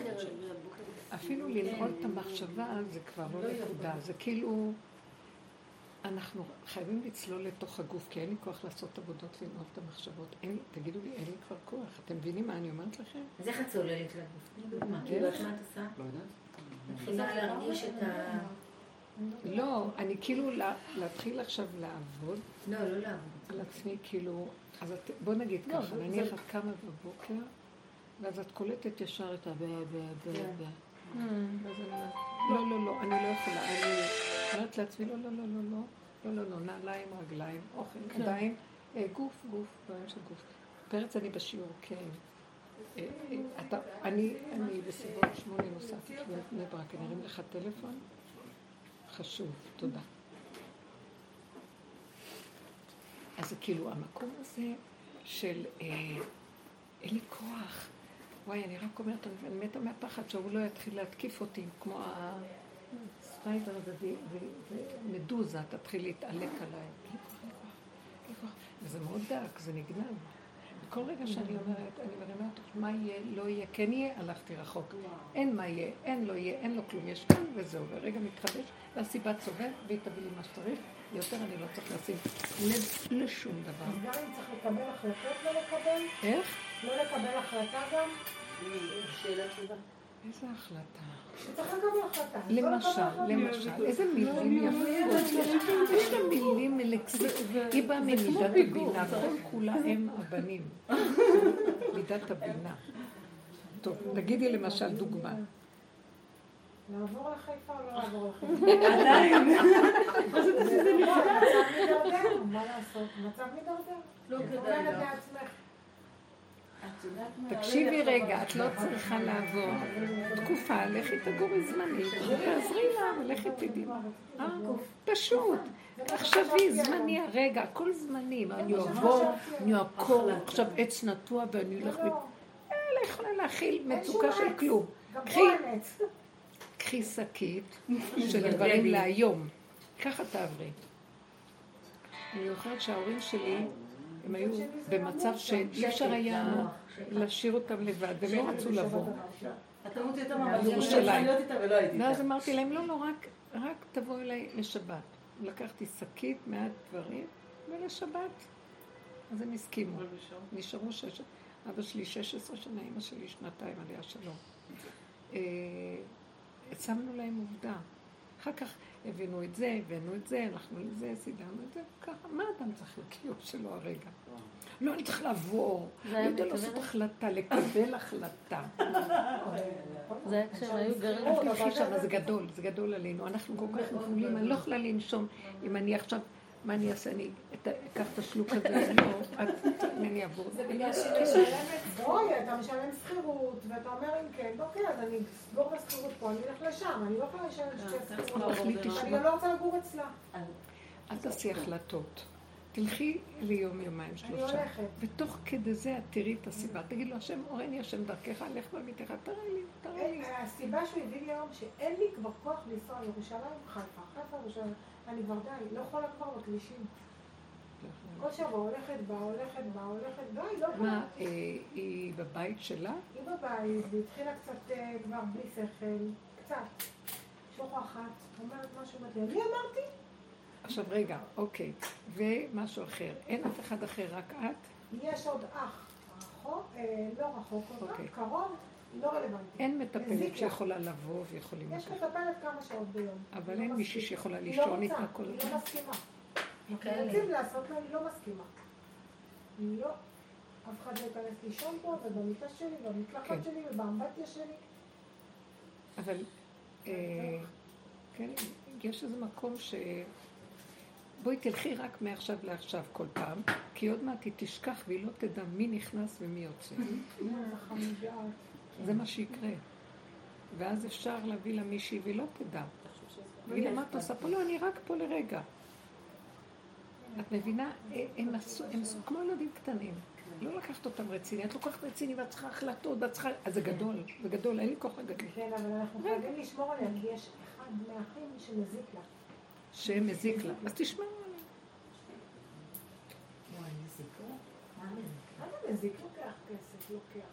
אפילו לנעול את המחשבה זה כבר לא נקודה, זה כאילו אנחנו חייבים לצלול לתוך הגוף, כי אין לי כוח לעשות עבודות לנעול את המחשבות. אין, תגידו לי, אין לי כבר כוח. אתם מבינים מה אני אומרת לכם? אז איך את צוללת לגוף? תני דוגמה, כאילו מה את עושה? לא יודעת. מתחילה להרגיש את ה... לא, אני כאילו לה- להתחיל עכשיו לעבוד לא, לא לעבוד. על עצמי, כאילו, אז את, בוא נגיד לא, ככה, נניח את קמה בבוקר, ואז את קולטת ישר את ה... כן. אומרת, לא, לא, לא, אני לא יכולה. אני אומרת לעצמי, לא, לא, לא, לא, לא, לא, לא, לא, נעליים, רגליים, אוכל, כן. ידיים, אה, גוף, גוף, דברים של גוף. פרץ אני בשיעור, כן. אה, אה, אני, בסביבות שמונה נוספת לבני ברק, אני ארים לך טלפון? חשוב, תודה. אז כאילו המקום הזה של אה, אין לי כוח. וואי, אני רק אומרת, אני- מתה מהפחד שהוא לא יתחיל להתקיף אותי, כמו הספיידר הזה, ומדוזה תתחיל להתעלק עליי. וזה מאוד דק, זה נגנב. וכל רגע שאני אומרת, אני מרימה אותו, מה יהיה, לא יהיה, כן יהיה, הלכתי רחוק. אין מה יהיה, אין לא יהיה, אין לו כלום, יש כאן וזהו, ורגע מתחדש, והסיבה צובע, והיא תביא לי מה שצריך, יותר אני לא צריך לשים לב לשום דבר. אז גם אם צריך לקבל החלטות לא לקבל? איך? לא לקבל החלטה גם? שאלה טובה. איזה החלטה? לא למשל. למשל, איזה מילים יפות, יש לה מילים מלקסית, היא באה ממידת הבינה, כל כולה הם הבנים, מידת הבינה. טוב, תגידי למשל דוגמה. לעבור לחיפה או לא לעבור לחיפה? עדיין. זה מצב מידרדר, מה לעשות? מצב מידרדר. לא כדאי לך. תקשיבי רגע, את לא צריכה לעבור תקופה, לכי תגורי זמנית, תעזרי לה, ולכי תדעי. אה, פשוט. תחשבי, זמני הרגע, הכל זמני, אני אעבור, אני אעקור עכשיו עץ נטוע ואני אלך ו... אה, לא יכולה להכיל מצוקה של כלום. קחי שקית של דברים להיום. ככה תעברי. אני זוכרת שההורים שלי, הם היו במצב שאי אפשר היה להשאיר אותם לבד, והם לא רצו לבוא. את תמות יותר מהמאזינים, ירושלים. אני להיות איתה ולא הייתי ואז. אמרתי להם, לא, לא, רק, רק תבואו אליי לשבת. לקחתי שקית, מעט דברים, ולשבת. אז הם הסכימו. נשארו שש... אבא שלי 16 שנה, אמא שלי שנתיים, עליה שלום. אה, שמנו להם עובדה. אחר כך הבאנו את זה, הבאנו את זה, הלכנו לזה, סידרנו את זה, ככה. מה אדם צריך לקיום שלו הרגע? לא, אני צריך לעבור. אני יודע? לעשות החלטה, לקבל החלטה. זה היה כשהם היו גרים. אל תלכי שם, זה גדול, זה גדול עלינו. אנחנו כל כך גבולים, אני לא יכולה לנשום. אם אני עכשיו, מה אני אעשה? אני את- אקח את השלוק הזה, אני לא, את, אני אעבור. זה בגלל שהיא משלמת, בואי, אתה משלם שכירות, ואתה אומר אם כן, אוקיי, אז אני אסגור את השכירות פה, אני אלך לשם, אני לא יכולה לשלם שתי שכירות, תחליטי, אני לא רוצה לגור אצלה. אל תעשי החלטות. תלכי ליום, יומיים, שלושה. הולכת. ותוך כדי זה את תראי את הסיבה. תגיד לו, השם, אורני השם דרכך, לך במיתך, תראה לי, תראה לי. אין- הסיבה שהוא הביא לי היום, שאין לי כבר כוח לנסוע לירושלים, חיפה, חיפה, ירושלים. אני כבר די, לא יכולה כבר בכבישים. כל שבוע הולכת, באה, הולכת, באה, הולכת, די, לא יכולה. מה, אה, היא בבית שלה? היא בבית, והיא התחילה קצת אה, כבר בלי שכל, קצת. שוכחת, אומרת משהו, אומרת לי, אני אמרתי? עכשיו רגע, אוקיי. ומשהו אחר. אין אף אחד אחר, רק את? יש עוד אח, רחוק, אה, לא רחוק כל כך, אוקיי. קרוב, לא רלוונטי. אין מטפלת. שיכולה לבוא ויכולים יש. מטפלת כמה שעות ביום. אבל לא אין מישהי. שיכולה היא לישון לא איתה כל היא הזמן. לא מסכימה. כאלה. רוצים לעשות לה, היא לא מסכימה. היא לא. אף אחד לא ייכנס לישון פה, ובמיטה שלי, כן. ובמקלחת שלי, ובאמבטיה שלי. אבל, אה, כן, יש איזה מקום ש... בואי תלכי רק מעכשיו לעכשיו כל פעם, כי עוד מעט היא תשכח והיא לא תדע מי נכנס ומי יוצא. זה מה שיקרה. ואז אפשר להביא לה מישהי והיא לא תדע. תגיד לה, מה את עושה פה? לא, אני רק פה לרגע. את מבינה? הם הם עשו כמו ילדים קטנים. לא לקחת אותם רציני, את לוקחת רציני ואת צריכה החלטות, ואת צריכה... אז זה גדול, זה גדול, אין לי כוח לגדול. כן, אבל אנחנו חייבים לשמור עליה, כי יש אחד מהאחים שמזיק לה. שמזיק לה. אז תשמעו עליה. מה זה מזיק? לוקח כסף, לוקח.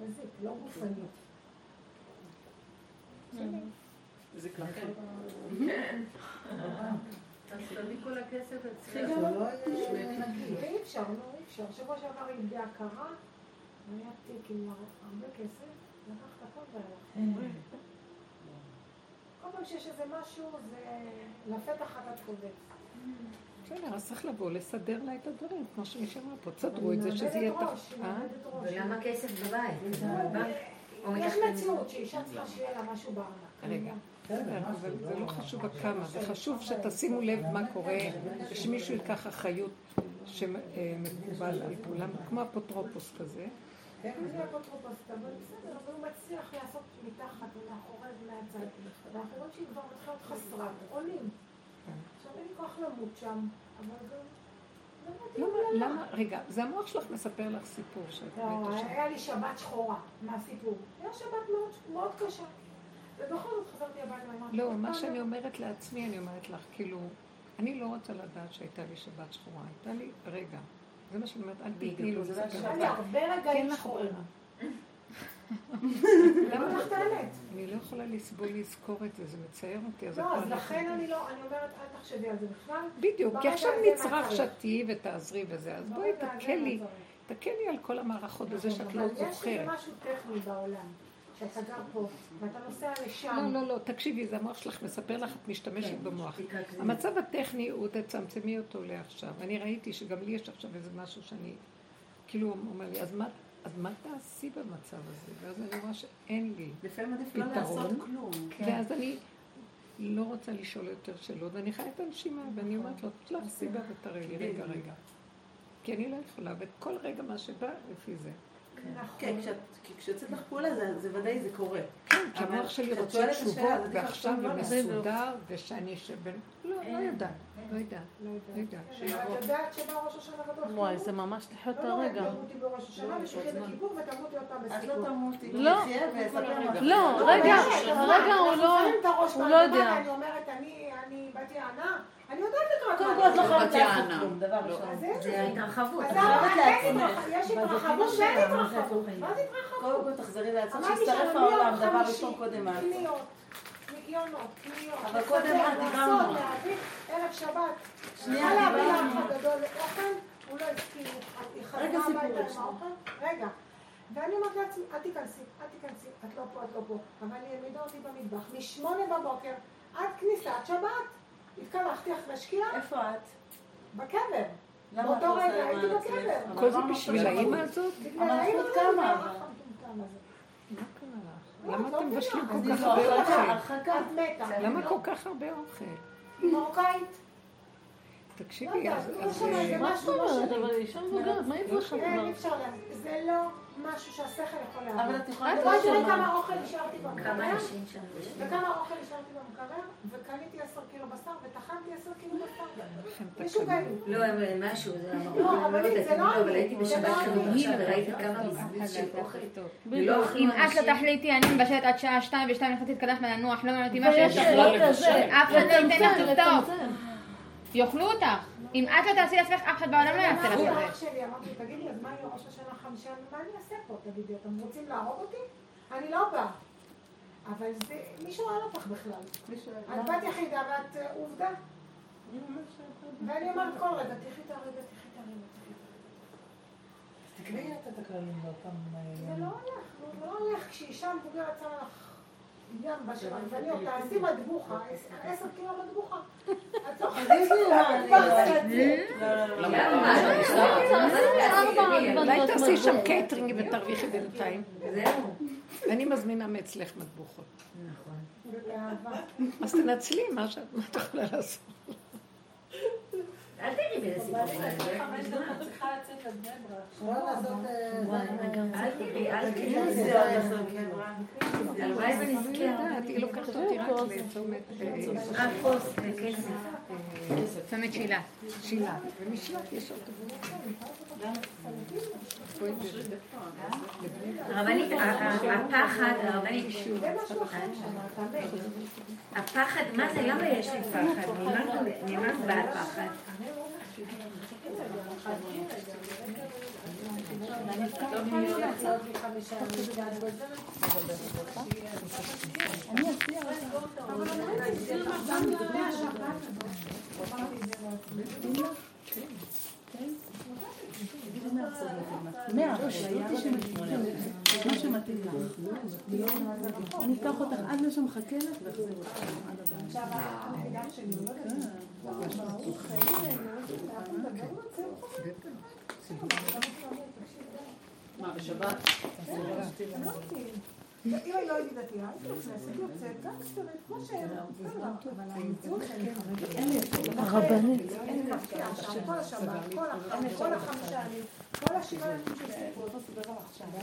מזיק, לא גופני. ככה. אז תביא כל הכסף זה אצלך. לא יהיה- אי אפשר, לא, אי אפשר. שבוע שעבר היא איבדה הכרה, היה תיק עם הרבה כסף, לקח את הכל והלך. כל פעם שיש איזה משהו, זה לפתח חטאת קובץ. בסדר, אז צריך לבוא, לסדר לה את הדברים, כמו שמישהו אמר פה, תסדרו את זה, שזה יהיה מאבדת תח... ראש, היא אה? ולמה כסף בבית? זה בבנק? או יש מציאות שאישה צריכה שיהיה לה משהו בארנק. רגע, בסדר, אבל זה לא חשוב הכמה, זה חשוב שתשימו לב מה קורה, ושמישהו ייקח אחריות שמקובל על כולם, כמו אפוטרופוס כזה. זה אפוטרופוס, אבל בסדר, אבל הוא מצליח לעשות מתחת ומאחורי ומהצד. ואנחנו רואים שהיא כבר מתחילה להיות חסרת, עולים. עכשיו אין לי כוח למות שם, אבל זה... לא יודעת למה, רגע, זה המוח שלך מספר לך סיפור שאת לא, מתה שם. היה לי שבת שחורה, מהסיפור. היה שבת מאוד, קשה. ובכל זאת חזרתי הביתה ואמרתי... לא, "עוד מה שאני אומרת לעצמי, אני אומרת לך, כאילו, אני לא רוצה לדעת שהייתה לי שבת שחורה, הייתה לי רגע. זה מה שאני אומרת, אל תתני לו לספר. היה לי הרבה כן רגעים שחורים. למה לך את האמת? אני לא יכולה לסבול לזכור את זה, זה מצייר אותי. לא, אז לכן אני לא, אני אומרת, אל תחשבי על זה בכלל. בדיוק, כי עכשיו נצרך? שתהיי ותעזרי וזה, אז בואי ברגע הזה תקל לי, מה תקל לי על כל המערכות בזה שאת לא אבל יש זוכרת. משהו טכני בעולם, שאתה גר פה, ואתה נוסע לשם. לא, לא, לא, תקשיבי, זה המוח שלך מספר לך, את משתמשת במוח. המצב הטכני הוא תצמצמי אותו לעכשיו. אני ראיתי שגם לי יש עכשיו איזה משהו שאני, כאילו, אומר לי, אז מה, אז מה תעשי במצב הזה? ואז אני רואה שאין לי לפעמים עדיף לא. לעשות כלום. ואז אני לא רוצה לשאול יותר שאלות, ואני חיה את הנשימה, ואני אומרת לו, תלך סיבה ותראה לי, רגע, רגע. כי אני לא יכולה, וכל רגע מה שבא, לפי זה. כן, כשאת- כי כשיוצאת לך פעולה זה זה ודאי זה קורה. כן, כי אבל המוח שלי רוצה תשובות, אז ועכשיו לחשוב לא ומסודר, ושאני שבין... לא, לא יודעת, לא יודעת, לא יודעת. את יודעת שבא ראש השנה גדול? וואי, זה ממש לחיות את לא, לא, הרגע. תמותי בראש השנה, ושחי בכיפור, ותמותי עוד פעם אז בסיפור. לא תמותי, לא. לא, רגע, רגע, הוא לא, הוא לא יודע. אני אומרת, אני, אני בת יענה, אני יודעת לקראת קודם מה כל את לא אני חייבת בת לעשות יענה. כלום, דבר אז ראשון. זה ההתרחבות. אז את למה חייבת אין לעצמך. התרח- יש התרחבות ואין שלה, התרחבות. מה זה התרחבות? קודם כל תחזרי לעצמך, שיצטרף שאני העולם, דבר ראשון קודם את. ניקיונות, קניות, אבל קודם את, דיברנו. ערב שבת. שנייה, דיברנו. הוא לא הסכים, היא רגע, חזרה סיפור הביתה עם שנייה. האוכל, רגע. ואני אומרת לעצמי, אל תיכנסי, אל תיכנסי, את לא פה, את לא פה. אבל היא העמידה אותי במטבח, משמונה בבוקר עד כניסת שבת. התקלחתי אחרי שקיעה, איפה את? בקבר. באותו לא רגע הייתי? בקבר. כל זה בשביל האימא בחוץ. הזאת? בגלל אבל האמא את כמה, האח אבל? המטומטם הזה. מה קרה לך? לא, למה את לא אתם מבינה. מבשלים כל כך הרבה אוכל? הרחקה. את מתה. למה כל כך הרבה אוכל? מרוקאית. תקשיבי, לא אז... לא אה, זה מה זאת לא אומרת? אבל אישה מבוגרת, מה היא אפשר לה... זה לא משהו שהשכל יכול אבל להבין. את יכולה את רואה לדעת תראי. כמה אוכל השארתי במקרר. וכמה אוכל השארתי במקרר, וקניתי עשר קילו בשר, וטחנתי עשר קילו בשר. לכם משוגעים. לא, אבל משהו, זה לא, אבל לא זה יודעת, לא אבל. הייתי בשבת לא. כדוגים וראיתי כמה בזבוז של אוכל. ולא אם אוכלים את לא. תחליטי, אני מבשלת עד שעה שתיים ושתיים וחצי להתקלח ולנוח, לא מעניין מה שיש לא לך. אף אחד לא ייתן לך לכתוב. יאכלו אותך. אם את לא תעשי לעצמך, אף אחד בעולם לא יעשה לך אמרתי את זה. תגידי, אז מה חמישה? אני אעשה פה? תגידי, אתם רוצים להרוג אותי? אני לא באה. אבל זה, מישהו ראה אותך בכלל. את בת יחידה ואת אה, עובדה. ואני אומרת כל רגע, תחי את הרגע, תחי את הרגע, תחי. תקראי את הכללים באותם זה לא הולך, לא הולך. כשאישה מבוגרת שמה לך תעשי מטבוחה, עשר קילו מטבוחה. את לא. אולי תעשי שם קייטרינג ותרוויחי בינתיים. זהו. אני מזמינה מאצלך מטבוחות. נכון. באהבה. אז תנצלי מה שאת יכולה לעשות. אל תראי באיזה סיפור. חמש דקות צריכה לצאת לבני ברק. אה, וואי, אל תראי, אל תראי. זה. הלוואי. יודעת, היא לוקחת אותי רק לצומת אה, רק כוס וכסף. צומת שילה. שילה, ומשילת יש אוטובוס. הרבנית, הפחד, הרבנית. הפחד, מה זה, למה יש לי פחד? ממה- בא הפחד? מאה אחוז, ראיתי שמתאים לך. מה שמתאים לך. אני אקח אותך עד לשם, חכה לך ואחזיר אותך. עד לא זה. מה, בשבת? אני לא הייתי דתייה, הייתי נכנסת, יוצאת, גם מסתובבת, כמו שהם, אבל המציאות הרבנית. כל החמישה כל השבעה